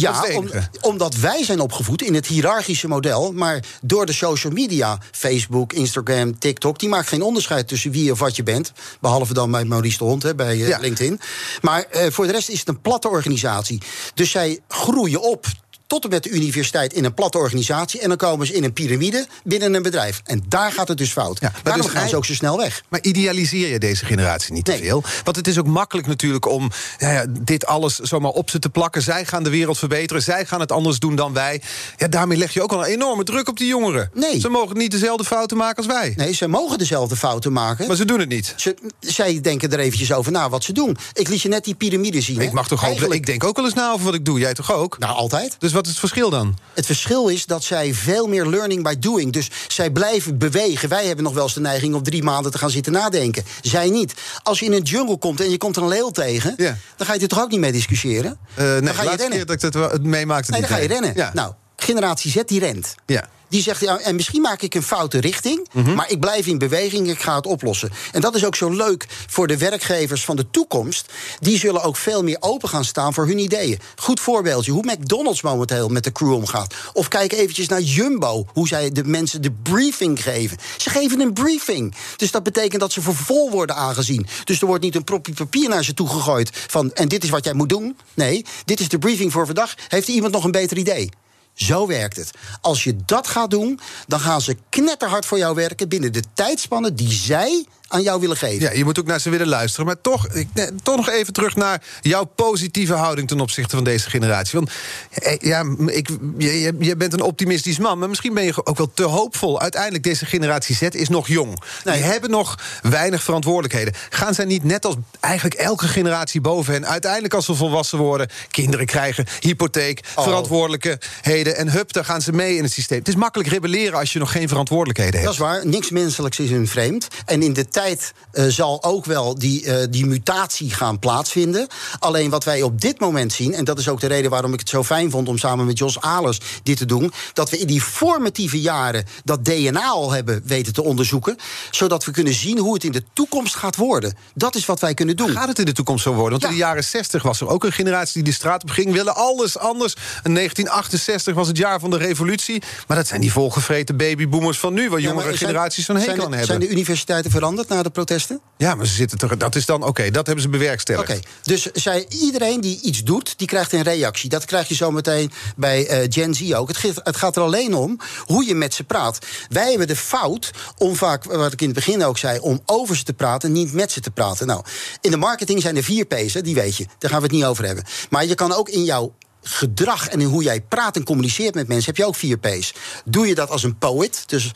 Ja, om- omdat wij zijn opgevoed in het hiërarchische model. Maar door de social media, Facebook, Instagram, TikTok... die maakt geen onderscheid tussen wie of wat je bent. Behalve dan bij Maurice de Hond, hè, bij eh, Ja. LinkedIn. Maar eh, voor de rest is het een platte organisatie. Dus zij groeien op tot en met de universiteit in een platte organisatie... en dan komen ze in een piramide binnen een bedrijf. En daar gaat het dus fout. Ja, maar Daarom dus gaan ze ook zo snel weg. Maar idealiseer je deze generatie niet te veel? Want het is ook makkelijk natuurlijk om ja, ja, dit alles zomaar op ze te plakken. Zij gaan de wereld verbeteren, zij gaan het anders doen dan wij. Ja, daarmee leg je ook al een enorme druk op die jongeren. Nee. Ze mogen niet dezelfde fouten maken als wij. Nee, ze mogen dezelfde fouten maken. Maar ze doen het niet. Ze, zij denken er eventjes over na wat ze doen. Ik liet je net die piramide zien. hè. Ik mag toch Eigenlijk- ik denk ook wel eens na over wat ik doe. Jij toch ook? Nou, altijd. Dus wat is het verschil dan? Het verschil is dat zij veel meer learning by doing. Dus zij blijven bewegen. Wij hebben nog wel eens de neiging om drie maanden te gaan zitten nadenken. Zij niet. Als je in een jungle komt en je komt een leeuw tegen... Ja. dan ga je er toch ook niet mee discussiëren? Nee, dan ga je rennen. keer dat ik dat meemaakte Nee, dan ga je rennen. Ja. Nou, generatie Z die rent. ja. Die zegt, ja, en misschien maak ik een foute richting... Mhm. maar ik blijf in beweging, ik ga het oplossen. En dat is ook zo leuk voor de werkgevers van de toekomst. Die zullen ook veel meer open gaan staan voor hun ideeën. Goed voorbeeldje, hoe McDonald's momenteel met de crew omgaat. Of kijk eventjes naar Jumbo, hoe zij de mensen de briefing geven. Ze geven een briefing. Dus dat betekent dat ze voor vol worden aangezien. Dus er wordt niet een propje papier naar ze toe gegooid... van en dit is wat jij moet doen. Nee, dit is de briefing voor vandaag. Heeft iemand nog een beter idee? Zo werkt het. Als je dat gaat doen, dan gaan ze knetterhard voor jou werken binnen de tijdspannen die zij aan jou willen geven. Ja, je moet ook naar ze willen luisteren. Maar toch, ik, toch nog even terug naar jouw positieve houding ten opzichte van deze generatie. Want eh, ja, ik, je, je bent een optimistisch man, maar misschien ben je ook wel te hoopvol. Uiteindelijk, deze generatie Z is nog jong. Die hebben nog weinig verantwoordelijkheden. Gaan zij niet net als eigenlijk elke generatie boven hen, uiteindelijk als ze volwassen worden, kinderen krijgen, hypotheek, oh. verantwoordelijkheden en hup, dan gaan ze mee in het systeem. Het is makkelijk rebelleren als je nog geen verantwoordelijkheden hebt. Dat is waar. Niks menselijks is hun vreemd. En in de tijd uh, zal ook wel die, uh, die mutatie gaan plaatsvinden. Alleen wat wij op dit moment zien, en dat is ook de reden waarom ik het zo fijn vond om samen met Jos Alers dit te doen, dat we in die formatieve jaren dat DNA al hebben weten te onderzoeken, zodat we kunnen zien hoe het in de toekomst gaat worden. Dat is wat wij kunnen doen. Gaat het in de toekomst zo worden? Want in de jaren 60 was er ook een generatie die de straat op ging, willen alles anders. En 1968 was het jaar van de revolutie. Maar dat zijn die volgevreten babyboomers van nu, waar jongere generaties zo'n hekel aan hebben. Zijn de universiteiten veranderd na de protesten? Ja, maar ze zitten toch. Dat is dan oké, dat hebben ze bewerkstelligd. Oké, dus zij, iedereen die iets doet, die krijgt een reactie. Dat krijg je zo meteen bij uh, Gen Z ook. Het, het gaat er alleen om hoe je met ze praat. Wij hebben de fout om vaak, wat ik in het begin ook zei, om over ze te praten, niet met ze te praten. Nou, in de marketing zijn er vier P's, die weet je. Daar gaan we het niet over hebben. Maar je kan ook in jouw gedrag en in hoe jij praat en communiceert met mensen, heb je ook vier P's. Doe je dat als een poet, dus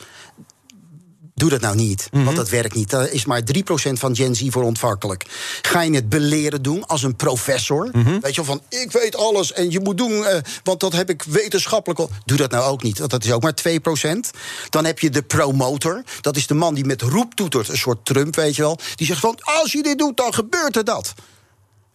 Doe dat nou niet, want mhm. dat werkt niet. Daar is maar 3% van Gen Z voor ontvankelijk. Ga je het beleren doen als een professor? Mhm. Weet je wel, van ik weet alles en je moet doen, uh, want dat heb ik wetenschappelijk al. Doe dat nou ook niet, want dat is ook maar 2%. Dan heb je de promotor, dat is de man die met roep toetert, een soort Trump, weet je wel. Die zegt van als je dit doet, dan gebeurt er dat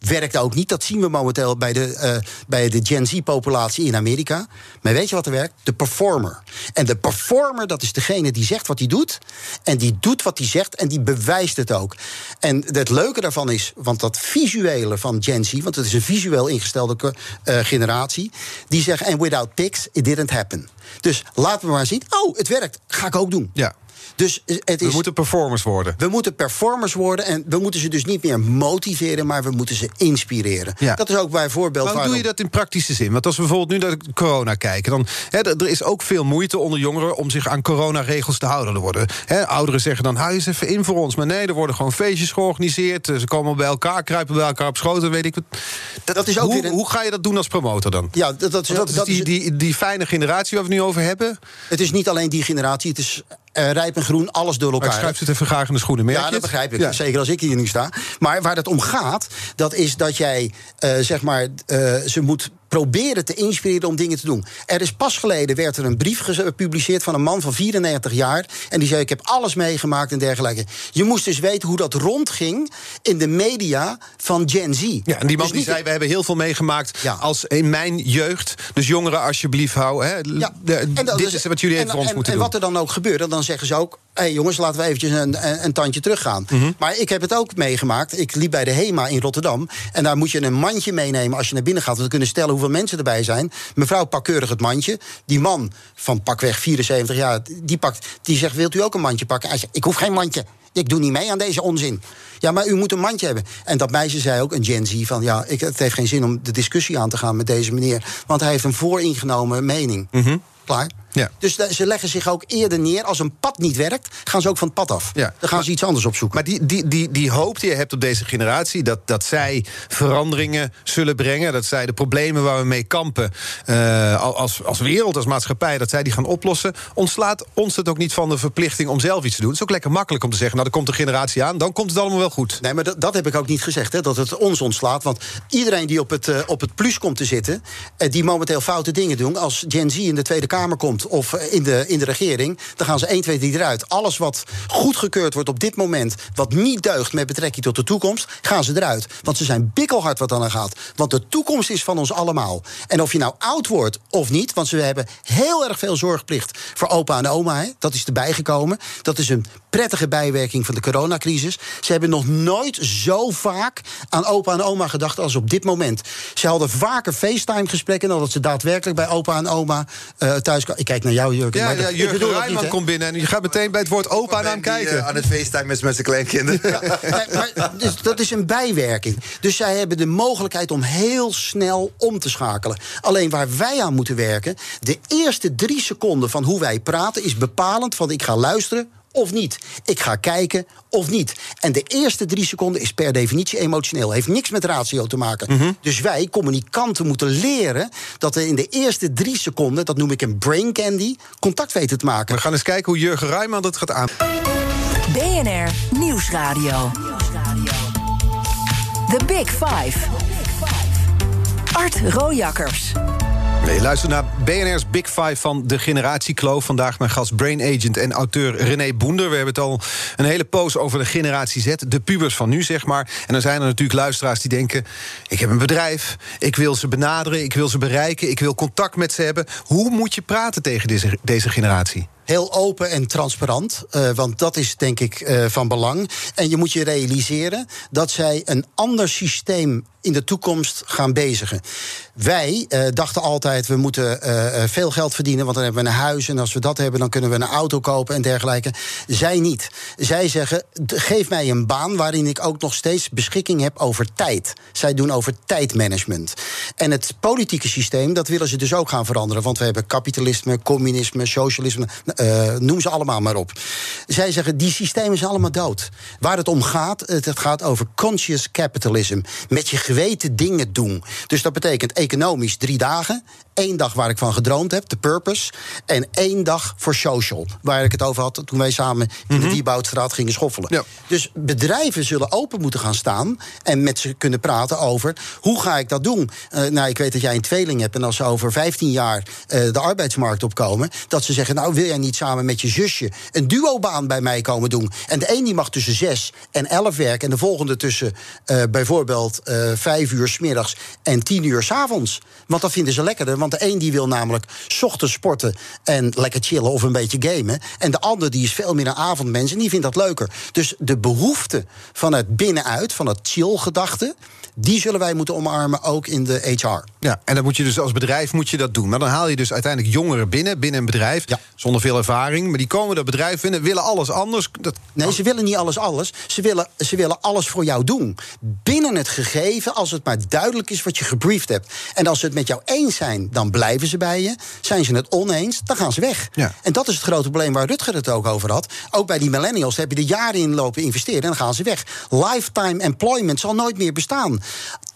werkt ook niet. Dat zien we momenteel bij de, uh, bij de Gen Z-populatie in Amerika. Maar weet je wat er werkt? De performer. En de performer, dat is degene die zegt wat hij doet. En die doet wat hij zegt en die bewijst het ook. En het leuke daarvan is, want dat visuele van Gen Z... want het is een visueel ingestelde uh, generatie... die zeggen, and without pics, it didn't happen. Dus laten we maar zien. Oh, het werkt. Ga ik ook doen. Ja. Dus eh, het is, we moeten performers worden. We moeten performers worden en we moeten ze dus niet meer motiveren, maar we moeten ze inspireren. Ja. Dat is ook bijvoorbeeld. Maar hoe doe je dat in praktische zin? Want als we bijvoorbeeld nu naar corona kijken, dan hè, er is ook veel moeite onder jongeren om zich aan coronaregels te houden. Er worden hè, ouderen zeggen dan: hou je eens even in voor ons. Maar nee, er worden gewoon feestjes georganiseerd. Ze komen bij elkaar, kruipen bij elkaar op schoten, weet ik wat. Dat, is ook hoe, hoe ga je dat doen als promotor dan? Ja, dat, dat is, dat is die, die, die fijne generatie waar we het nu over hebben. Het is niet alleen die generatie, het is uh, rijp en groen, alles door elkaar. Maar ik het even graag in de schoenen. Ja, dat begrijp ik. Zeker als ik hier nu sta. Maar waar het om gaat, dat is dat jij uh, zeg maar, uh, ze moet proberen te inspireren om dingen te doen. Er is pas geleden werd er een brief gepubliceerd van een man van 94 jaar. En die zei: Ik heb alles meegemaakt en dergelijke. Je moest dus weten hoe dat rondging in de media van Gen Z. Ja, en die man dus die zei: We hebben heel veel meegemaakt ja. als in mijn jeugd. Dus jongeren, alsjeblieft, hou. Hè, ja. dit dus- is wat jullie even voor ons moeten en doen. En wat er dan ook gebeurt, dan zeggen ze ook: Hé hey jongens, laten we eventjes een, een, een tandje teruggaan. Mm Maar ik heb het ook meegemaakt. Ik liep bij de HEMA in Rotterdam. En daar moet je een mandje meenemen als je naar binnen gaat. Want we kunnen stellen hoeveel mensen erbij zijn. Mevrouw pakt keurig het mandje. Die man van pakweg 74 jaar, die, pakt, die zegt: Wilt u ook een mandje pakken? Hij zegt: Ik hoef geen mandje. Ik doe niet mee aan deze onzin. Ja, maar u moet een mandje hebben. En dat meisje zei ook, een Gen Z, van ja, ik, het heeft geen zin om de discussie aan te gaan met deze meneer. Want hij heeft een vooringenomen mening. Mm Klaar. Ja. Dus ze leggen zich ook eerder neer. Als een pad niet werkt, gaan ze ook van het pad af. Ja. Dan gaan ze iets anders opzoeken. Maar die, die, die, die hoop die je hebt op deze generatie... Dat, dat zij veranderingen zullen brengen... dat zij de problemen waar we mee kampen... Uh, als, als wereld, als maatschappij, dat zij die gaan oplossen... ontslaat ons het ook niet van de verplichting om zelf iets te doen. Het is ook lekker makkelijk om te zeggen... nou, er komt een generatie aan, dan komt het allemaal wel goed. Nee, maar dat, dat heb ik ook niet gezegd, hè, dat het ons ontslaat. Want iedereen die op het, uh, op het plus komt te zitten... Uh, die momenteel foute dingen doen... als Gen Z in de Tweede Kamer komt of in de, in de regering, dan gaan ze 1, 2, 3 eruit. Alles wat goedgekeurd wordt op dit moment, wat niet deugt met betrekking tot de toekomst, gaan ze eruit. Want ze zijn bikkelhard wat dan aan gaat. Want de toekomst is van ons allemaal. En of je nou oud wordt of niet, want ze hebben heel erg veel zorgplicht voor opa en oma. Hè, dat is erbij gekomen. Dat is een prettige bijwerking van de coronacrisis. Ze hebben nog nooit zo vaak aan opa en oma gedacht als op dit moment. Ze hadden vaker FaceTime-gesprekken dan dat ze daadwerkelijk bij opa en oma uh, thuis kwamen kijk naar jou, Jurgen. Ja, ja Jurgen Rijman komt binnen en je gaat meteen bij het woord opa naar hem kijken. Uh, aan het FaceTime is met zijn kleinkinderen. Ja, maar, dus, dat is een bijwerking. Dus zij hebben de mogelijkheid om heel snel om te schakelen. Alleen waar wij aan moeten werken... de eerste drie seconden van hoe wij praten is bepalend van ik ga luisteren of niet. Ik ga kijken of niet. En de eerste drie seconden is per definitie emotioneel. Heeft niks met ratio te maken. Mhm. Dus wij, communicanten, moeten leren dat we in de eerste drie seconden, dat noem ik een brain candy, contact weten te maken. We gaan eens kijken hoe Jurgen Rijman dat gaat aan. BNR Nieuwsradio. The Big Five. Art Rojakkers. Nee, luister naar BNR's Big Five van de generatiekloof. Vandaag mijn gast brain agent en auteur René Boender. We hebben het al een hele poos over de generatie Z. De pubers van nu, zeg maar. En dan zijn er natuurlijk luisteraars die denken... ik heb een bedrijf, ik wil ze benaderen, ik wil ze bereiken... ik wil contact met ze hebben. Hoe moet je praten tegen deze, deze generatie? Heel open en transparant, uh, want dat is denk ik uh, van belang. En je moet je realiseren dat zij een ander systeem in de toekomst gaan bezigen. Wij uh, dachten altijd, we moeten veel geld verdienen, want dan hebben we een huis... en als we dat hebben, dan kunnen we een auto kopen en dergelijke. Zij niet. Zij zeggen, geef mij een baan waarin ik ook nog steeds beschikking heb over tijd. Zij doen over tijdmanagement. En het politieke systeem, dat willen ze dus ook gaan veranderen. Want we hebben kapitalisme, communisme, socialisme... Uh, noem ze allemaal maar op. Zij zeggen, die systemen zijn allemaal dood. Waar het om gaat, het gaat over conscious capitalism. Met je geweten dingen doen. Dus dat betekent economisch drie dagen. Eén dag waar ik van gedroomd heb, de purpose. En één dag voor social. Waar ik het over had toen wij samen in de Wieboudstraat gingen schoffelen. Ja. Dus bedrijven zullen open moeten gaan staan. En met ze kunnen praten over hoe ga ik dat doen. Uh, nou, ik weet dat jij een tweeling hebt. En als ze over 15 jaar uh, de arbeidsmarkt opkomen. Dat ze zeggen, nou wil jij niet samen met je zusje een duobaan bij mij komen doen. En de een die mag tussen 6 en 11 werken. En de volgende tussen uh, bijvoorbeeld 5 uur s middags en 10 uur s avonds. Want dat vinden ze lekkerder. Want de een die wil namelijk ochtends sporten en lekker chillen of een beetje gamen. En de ander die is veel meer een avondmens en die vindt dat leuker. Dus de behoefte van het binnenuit, van het chill-gedachte. Die zullen wij moeten omarmen, ook in de HR. Ja, en dan moet je dus als bedrijf moet je dat doen. Maar dan haal je dus uiteindelijk jongeren binnen, binnen een bedrijf, ja. zonder veel ervaring. Maar die komen dat bedrijf binnen, willen alles anders. Dat... Nee, ze willen niet alles alles. Ze willen, ze willen alles voor jou doen. Binnen het gegeven, als het maar duidelijk is wat je gebriefd hebt. En als ze het met jou eens zijn, dan blijven ze bij je. Zijn ze het oneens, dan gaan ze weg. Ja. En dat is het grote probleem waar Rutger het ook over had. Ook bij die millennials heb je er jaren in lopen investeren en dan gaan ze weg. Lifetime employment zal nooit meer bestaan.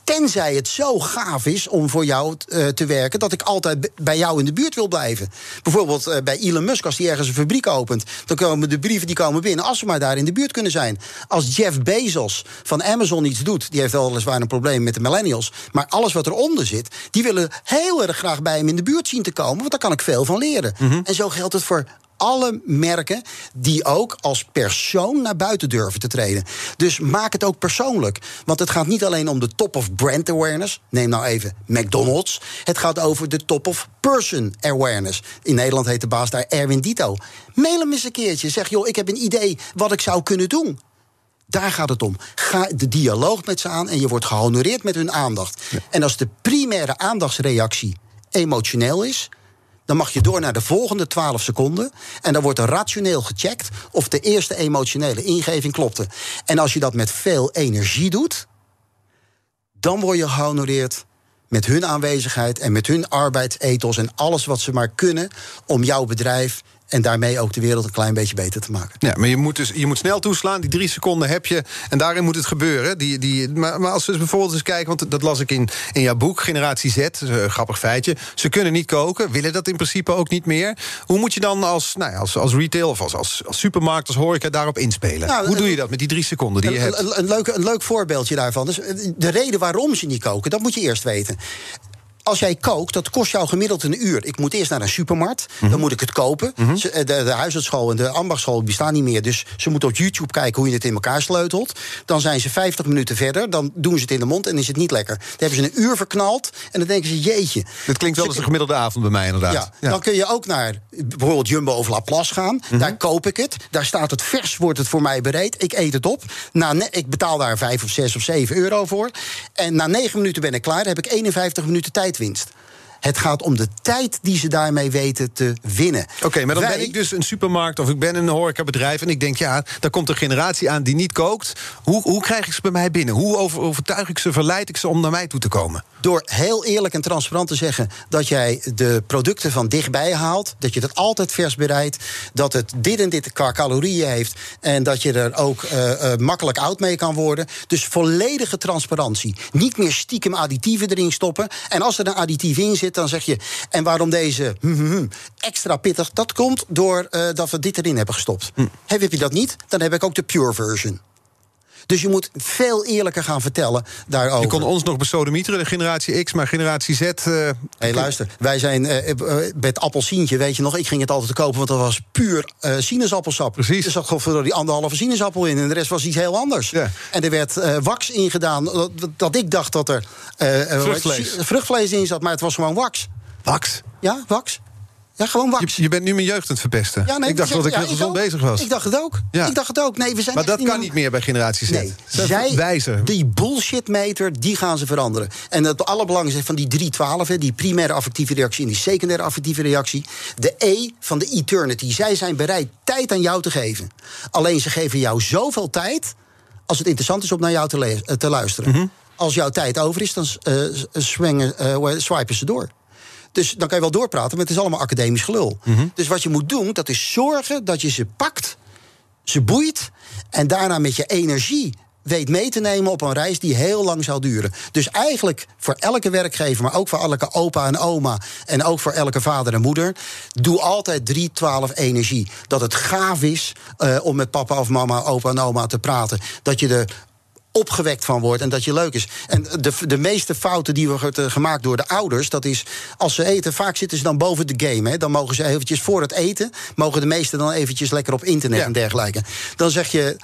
Tenzij het zo gaaf is om voor jou uh, te werken dat ik altijd bij jou in de buurt wil blijven. Bijvoorbeeld uh, bij Elon Musk, als hij ergens een fabriek opent, dan komen de brieven die komen binnen als ze maar daar in de buurt kunnen zijn. Als Jeff Bezos van Amazon iets doet, die heeft weliswaar een probleem met de millennials, maar alles wat eronder zit, die willen heel erg graag bij hem in de buurt zien te komen, want daar kan ik veel van leren. Mm -hmm. En zo geldt het voor alle merken die ook als persoon naar buiten durven te treden. Dus maak het ook persoonlijk. Want het gaat niet alleen om de top of brand awareness. Neem nou even McDonald's. Het gaat over de top of person awareness. In Nederland heet de baas daar Erwin Dito. Mail hem eens een keertje. Zeg, joh, ik heb een idee wat ik zou kunnen doen. Daar gaat het om. Ga de dialoog met ze aan en je wordt gehonoreerd met hun aandacht. Ja. En als de primaire aandachtsreactie emotioneel is, dan mag je door naar de volgende 12 seconden. En dan wordt er rationeel gecheckt of de eerste emotionele ingeving klopte. En als je dat met veel energie doet, dan word je gehonoreerd met hun aanwezigheid en met hun arbeidsethos en alles wat ze maar kunnen om jouw bedrijf en daarmee ook de wereld een klein beetje beter te maken. Ja, maar je moet, dus, je moet snel toeslaan. Die drie seconden heb je. En daarin moet het gebeuren. Die, die, maar, maar als we bijvoorbeeld eens kijken... want dat las ik in, in jouw boek, Generatie Z. Een grappig feitje. Ze kunnen niet koken. Willen dat in principe ook niet meer. Hoe moet je dan als, nou ja, als, als retail of als, als, als supermarkt, als horeca... daarop inspelen? Nou, Hoe doe je dat met die drie seconden die je een, hebt? Een, een, leuk, een leuk voorbeeldje daarvan. Dus de reden waarom ze niet koken, dat moet je eerst weten als jij kookt, dat kost jou gemiddeld een uur. Ik moet eerst naar een supermarkt, mm -hmm. dan moet ik het kopen. Mm -hmm. de, de huisartsschool en de ambachtschool bestaan niet meer. Dus ze moeten op YouTube kijken hoe je het in elkaar sleutelt. Dan zijn ze 50 minuten verder, dan doen ze het in de mond en is het niet lekker. Dan hebben ze een uur verknald en dan denken ze, jeetje. Dit klinkt wel als een gemiddelde avond bij mij inderdaad. Ja, ja. Dan kun je ook naar bijvoorbeeld Jumbo of Laplace gaan. Mm -hmm. Daar koop ik het. Daar staat het vers, wordt het voor mij bereid. Ik eet het op. Na, ik betaal daar 5 of 6 of 7 euro voor. En na 9 minuten ben ik klaar. Dan heb ik 51 minuten tijdwinst. Het gaat om de tijd die ze daarmee weten te winnen. Oké, maar dan Wij- ben ik dus een supermarkt of ik ben een horecabedrijf... en ik denk, ja, daar komt een generatie aan die niet kookt. Hoe, hoe krijg ik ze bij mij binnen? Hoe over- overtuig ik ze, verleid ik ze om naar mij toe te komen? Door heel eerlijk en transparant te zeggen dat jij de producten van dichtbij haalt. Dat je dat altijd vers bereidt. Dat het dit en dit qua calorieën heeft. En dat je er ook eh, eh, makkelijk oud mee kan worden. Dus volledige transparantie. Niet meer stiekem additieven erin stoppen. En als er een additief in zit, dan zeg je. En waarom deze hm, hm, hm, extra pittig? Dat komt door eh, dat we dit erin hebben gestopt. Heb je dat niet? Dan heb ik ook de pure version. Dus je moet veel eerlijker gaan vertellen daarover. Je kon ons nog besodemieteren, de generatie X, maar generatie Z... eh, Hé, hey, luister, wij zijn eh, eh, bij het appelsientje, weet je nog, ik ging het altijd kopen, want dat was puur eh, sinaasappelsap. Precies. Er zat gewoon die anderhalve sinaasappel in en de rest was iets heel anders. Ja. En er werd eh, wax ingedaan, dat, dat ik dacht dat er eh, eh, Vruchtvlees. vruchtvlees in zat, maar het was gewoon wax. Wax. Ja, wax. Ja, gewoon Je, wax. je bent nu mijn jeugd aan het verpesten. Ja, nee, ik dacht dat ik heel gezond bezig was. Ik dacht het ook. Ja. Ik dacht het ook. Nee, we zijn maar dat kan meer- niet meer bij generatie Z. Nee, zij, wijzen. die bullshitmeter, die gaan ze veranderen. En het allerbelangrijkste van die 312, hè, die primaire affectieve reactie en die secundaire affectieve reactie, de E van de eternity. Zij zijn bereid tijd aan jou te geven. Alleen ze geven jou zoveel tijd als het interessant is om naar jou te, eh, te luisteren. Mhm. Als jouw tijd over is, dan eh, swingen, eh, swipen ze door. Dus dan kan je wel doorpraten, maar het is allemaal academisch gelul. Mhm. Dus wat je moet doen, dat is zorgen dat je ze pakt ze boeit en daarna met je energie weet mee te nemen op een reis die heel lang zal duren. Dus eigenlijk voor elke werkgever, maar ook voor elke opa en oma en ook voor elke vader en moeder, doe altijd 3, 12 energie. Dat het gaaf is eh, om met papa of mama, opa en oma te praten. Dat je er opgewekt van wordt en dat je leuk is. En de, de meeste fouten die worden gemaakt door de ouders... dat is, als ze eten, vaak zitten ze dan boven de game. Hè. Dan mogen ze eventjes voor het eten... mogen de meesten dan eventjes lekker op internet Ja. en dergelijke. Dan zeg je,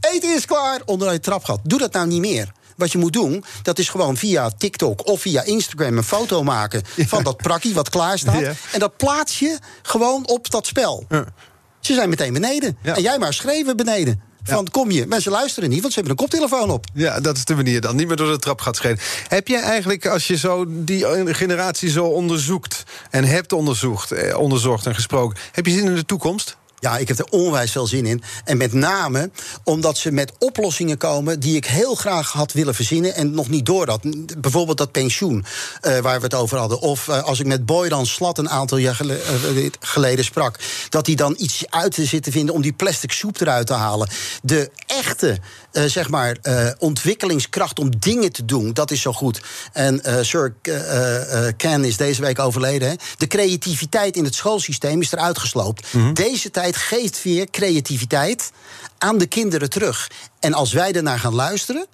eten is klaar, onder je trapgat. Doe dat nou niet meer. Wat je moet doen, dat is gewoon via TikTok of via Instagram een foto maken van dat prakkie wat klaar staat. Ja. En dat plaats je gewoon op dat spel. Ze zijn meteen beneden. En jij maar schreven beneden. Van kom je. Mensen luisteren niet, want ze hebben een koptelefoon op. Ja, dat is de manier dan. Niet meer door de trap gaat schelen. Heb jij eigenlijk, als je zo die eh, generatie zo onderzoekt... en hebt onderzocht, eh, onderzocht en gesproken... heb je zin in de toekomst? Ja, ik heb er onwijs veel zin in. En met name omdat ze met oplossingen komen die ik heel graag had willen verzinnen en nog niet door had. Bijvoorbeeld dat pensioen eh, waar we het over hadden. Of eh, als ik met Boydan Slat een aantal jaar eh, geleden sprak, dat hij dan iets uit te zitten vinden om die plastic soep eruit te halen. De echte, eh, zeg maar, eh, ontwikkelingskracht om dingen te doen, dat is zo goed. En eh, Sir Ken is deze week overleden. Hè. De creativiteit in het schoolsysteem is eruit gesloopt. Deze tijd geeft weer creativiteit aan de kinderen terug. En als wij ernaar gaan luisteren,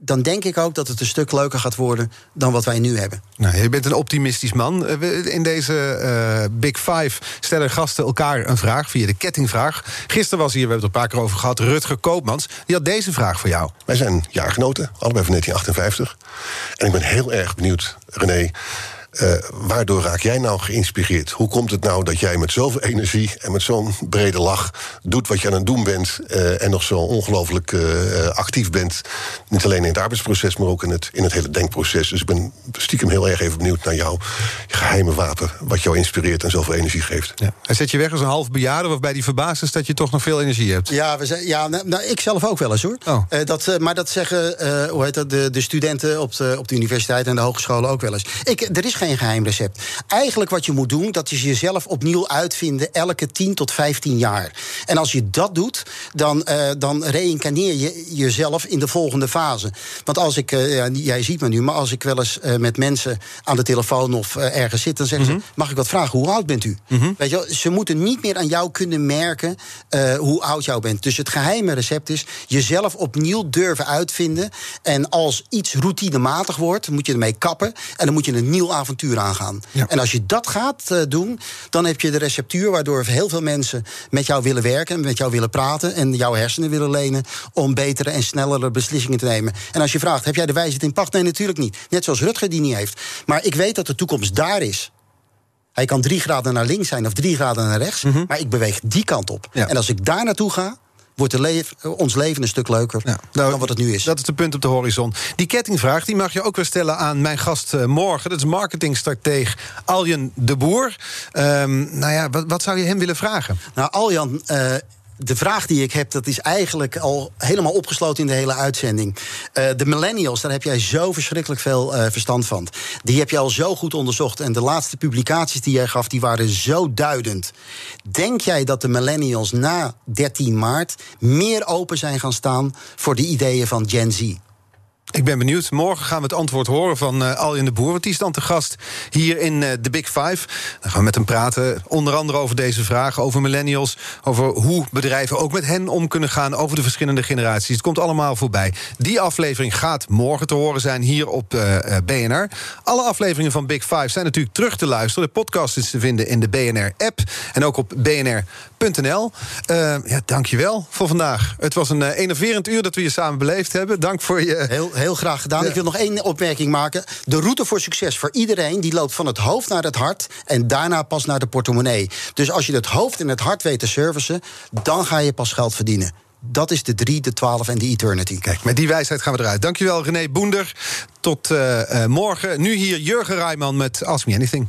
dan denk ik ook dat het een stuk leuker gaat worden dan wat wij nu hebben. Nou, je bent een optimistisch man. Eh, In deze eh, Big Five stellen gasten elkaar een vraag via de kettingvraag. Gisteren was hier, we hebben het er een paar keer over gehad, Rutger Koopmans. Die had deze vraag voor jou. Wij zijn jaargenoten, allebei van 1958. En ik ben heel erg benieuwd, René. Eh, waardoor raak jij nou geïnspireerd? Hoe komt het nou dat jij met zoveel energie en met zo'n brede lach doet wat je aan het doen bent eh, en nog zo ongelooflijk eh, actief bent? Niet alleen in het arbeidsproces, maar ook in het, in het hele denkproces. Dus ik ben stiekem heel erg even benieuwd naar jouw geheime wapen, wat jou inspireert en zoveel energie geeft. Ja. Hij zet je weg als een half bejaarde, waarbij die verbaasd is dat je toch nog veel energie hebt. Ja, we zijn, ja nou, nou, ik zelf ook wel eens hoor. Oh. Eh, dat, maar dat zeggen eh, hoe heet dat, de, de studenten op de, op de universiteit en de hogescholen ook wel eens. Ik, er is geen geheim recept. Eigenlijk wat je moet doen, dat is jezelf opnieuw uitvinden elke 10 tot 15 jaar. En als je dat doet, dan, eh, dan reïncarneer je jezelf in de volgende fase. Want als ik, ja, jij ziet me nu, maar als ik wel eens eh, met mensen aan de telefoon of ergens zit, dan zeggen ze: Mag ik wat vragen? Hoe oud bent u? Weet je, ze moeten niet meer aan jou kunnen merken hoe oud jou bent. Dus het geheime recept is jezelf opnieuw durven uitvinden. En als iets routinematig wordt, moet je ermee kappen. En dan moet je een nieuw avontuur aangaan. Ja. En als je dat gaat eh, doen, dan heb je de receptuur waardoor heel veel mensen met jou willen werken, met jou willen praten en jouw hersenen willen lenen om betere en snellere beslissingen te nemen. En als je vraagt, heb jij de wijsheid in pacht? Nee, natuurlijk niet. Net zoals Rutger die niet heeft. Maar ik weet dat de toekomst daar is. Hij kan drie graden naar links zijn of drie graden naar rechts, maar ik beweeg die kant op. Ja. En als ik daar naartoe ga, wordt de leef, ons leven een stuk leuker Ja, nou, dan wat het nu is. Dat is de punt op de horizon. Die kettingvraag die mag je ook weer stellen aan mijn gast eh, morgen. Dat is marketingstrateeg Aljen de Boer. Ehm, nou ja, wat, wat zou je hem willen vragen? Nou, Aljan, eh, de vraag die ik heb, dat is eigenlijk al helemaal opgesloten in de hele uitzending. Eh, de millennials, daar heb jij zo verschrikkelijk veel eh, verstand van. Die heb je al zo goed onderzocht. En de laatste publicaties die jij gaf, die waren zo duidend. Denk jij dat de millennials na 13 maart meer open zijn gaan staan voor de ideeën van Gen Z? Ik ben benieuwd. Morgen gaan we het antwoord horen van uh, Aljen de Boer. Want die is dan te gast hier in uh, de Big Five. Dan gaan we met hem praten. Onder andere over deze vragen. Over millennials. Over hoe bedrijven ook met hen om kunnen gaan. Over de verschillende generaties. Het komt allemaal voorbij. Die aflevering gaat morgen te horen zijn hier op uh, BNR. Alle afleveringen van Big Five zijn natuurlijk terug te luisteren. De podcast is te vinden in de BNR-app. En ook op bnr.nl. ja, dankjewel voor vandaag. Het was een enerverend uur dat we je samen beleefd hebben. Dank voor je... Heel heel graag gedaan. Ik wil nog één opmerking maken. De route voor succes voor iedereen die loopt van het hoofd naar het hart en daarna pas naar de portemonnee. Dus als je het hoofd en het hart weet te servicen, dan ga je pas geld verdienen. Dat is de 3, de 12 en de eternity. Kijk, met die wijsheid gaan we eruit. Dankjewel, René Boender. Tot uh, uh, morgen. Nu hier Jurgen Rijman met Ask Me Anything.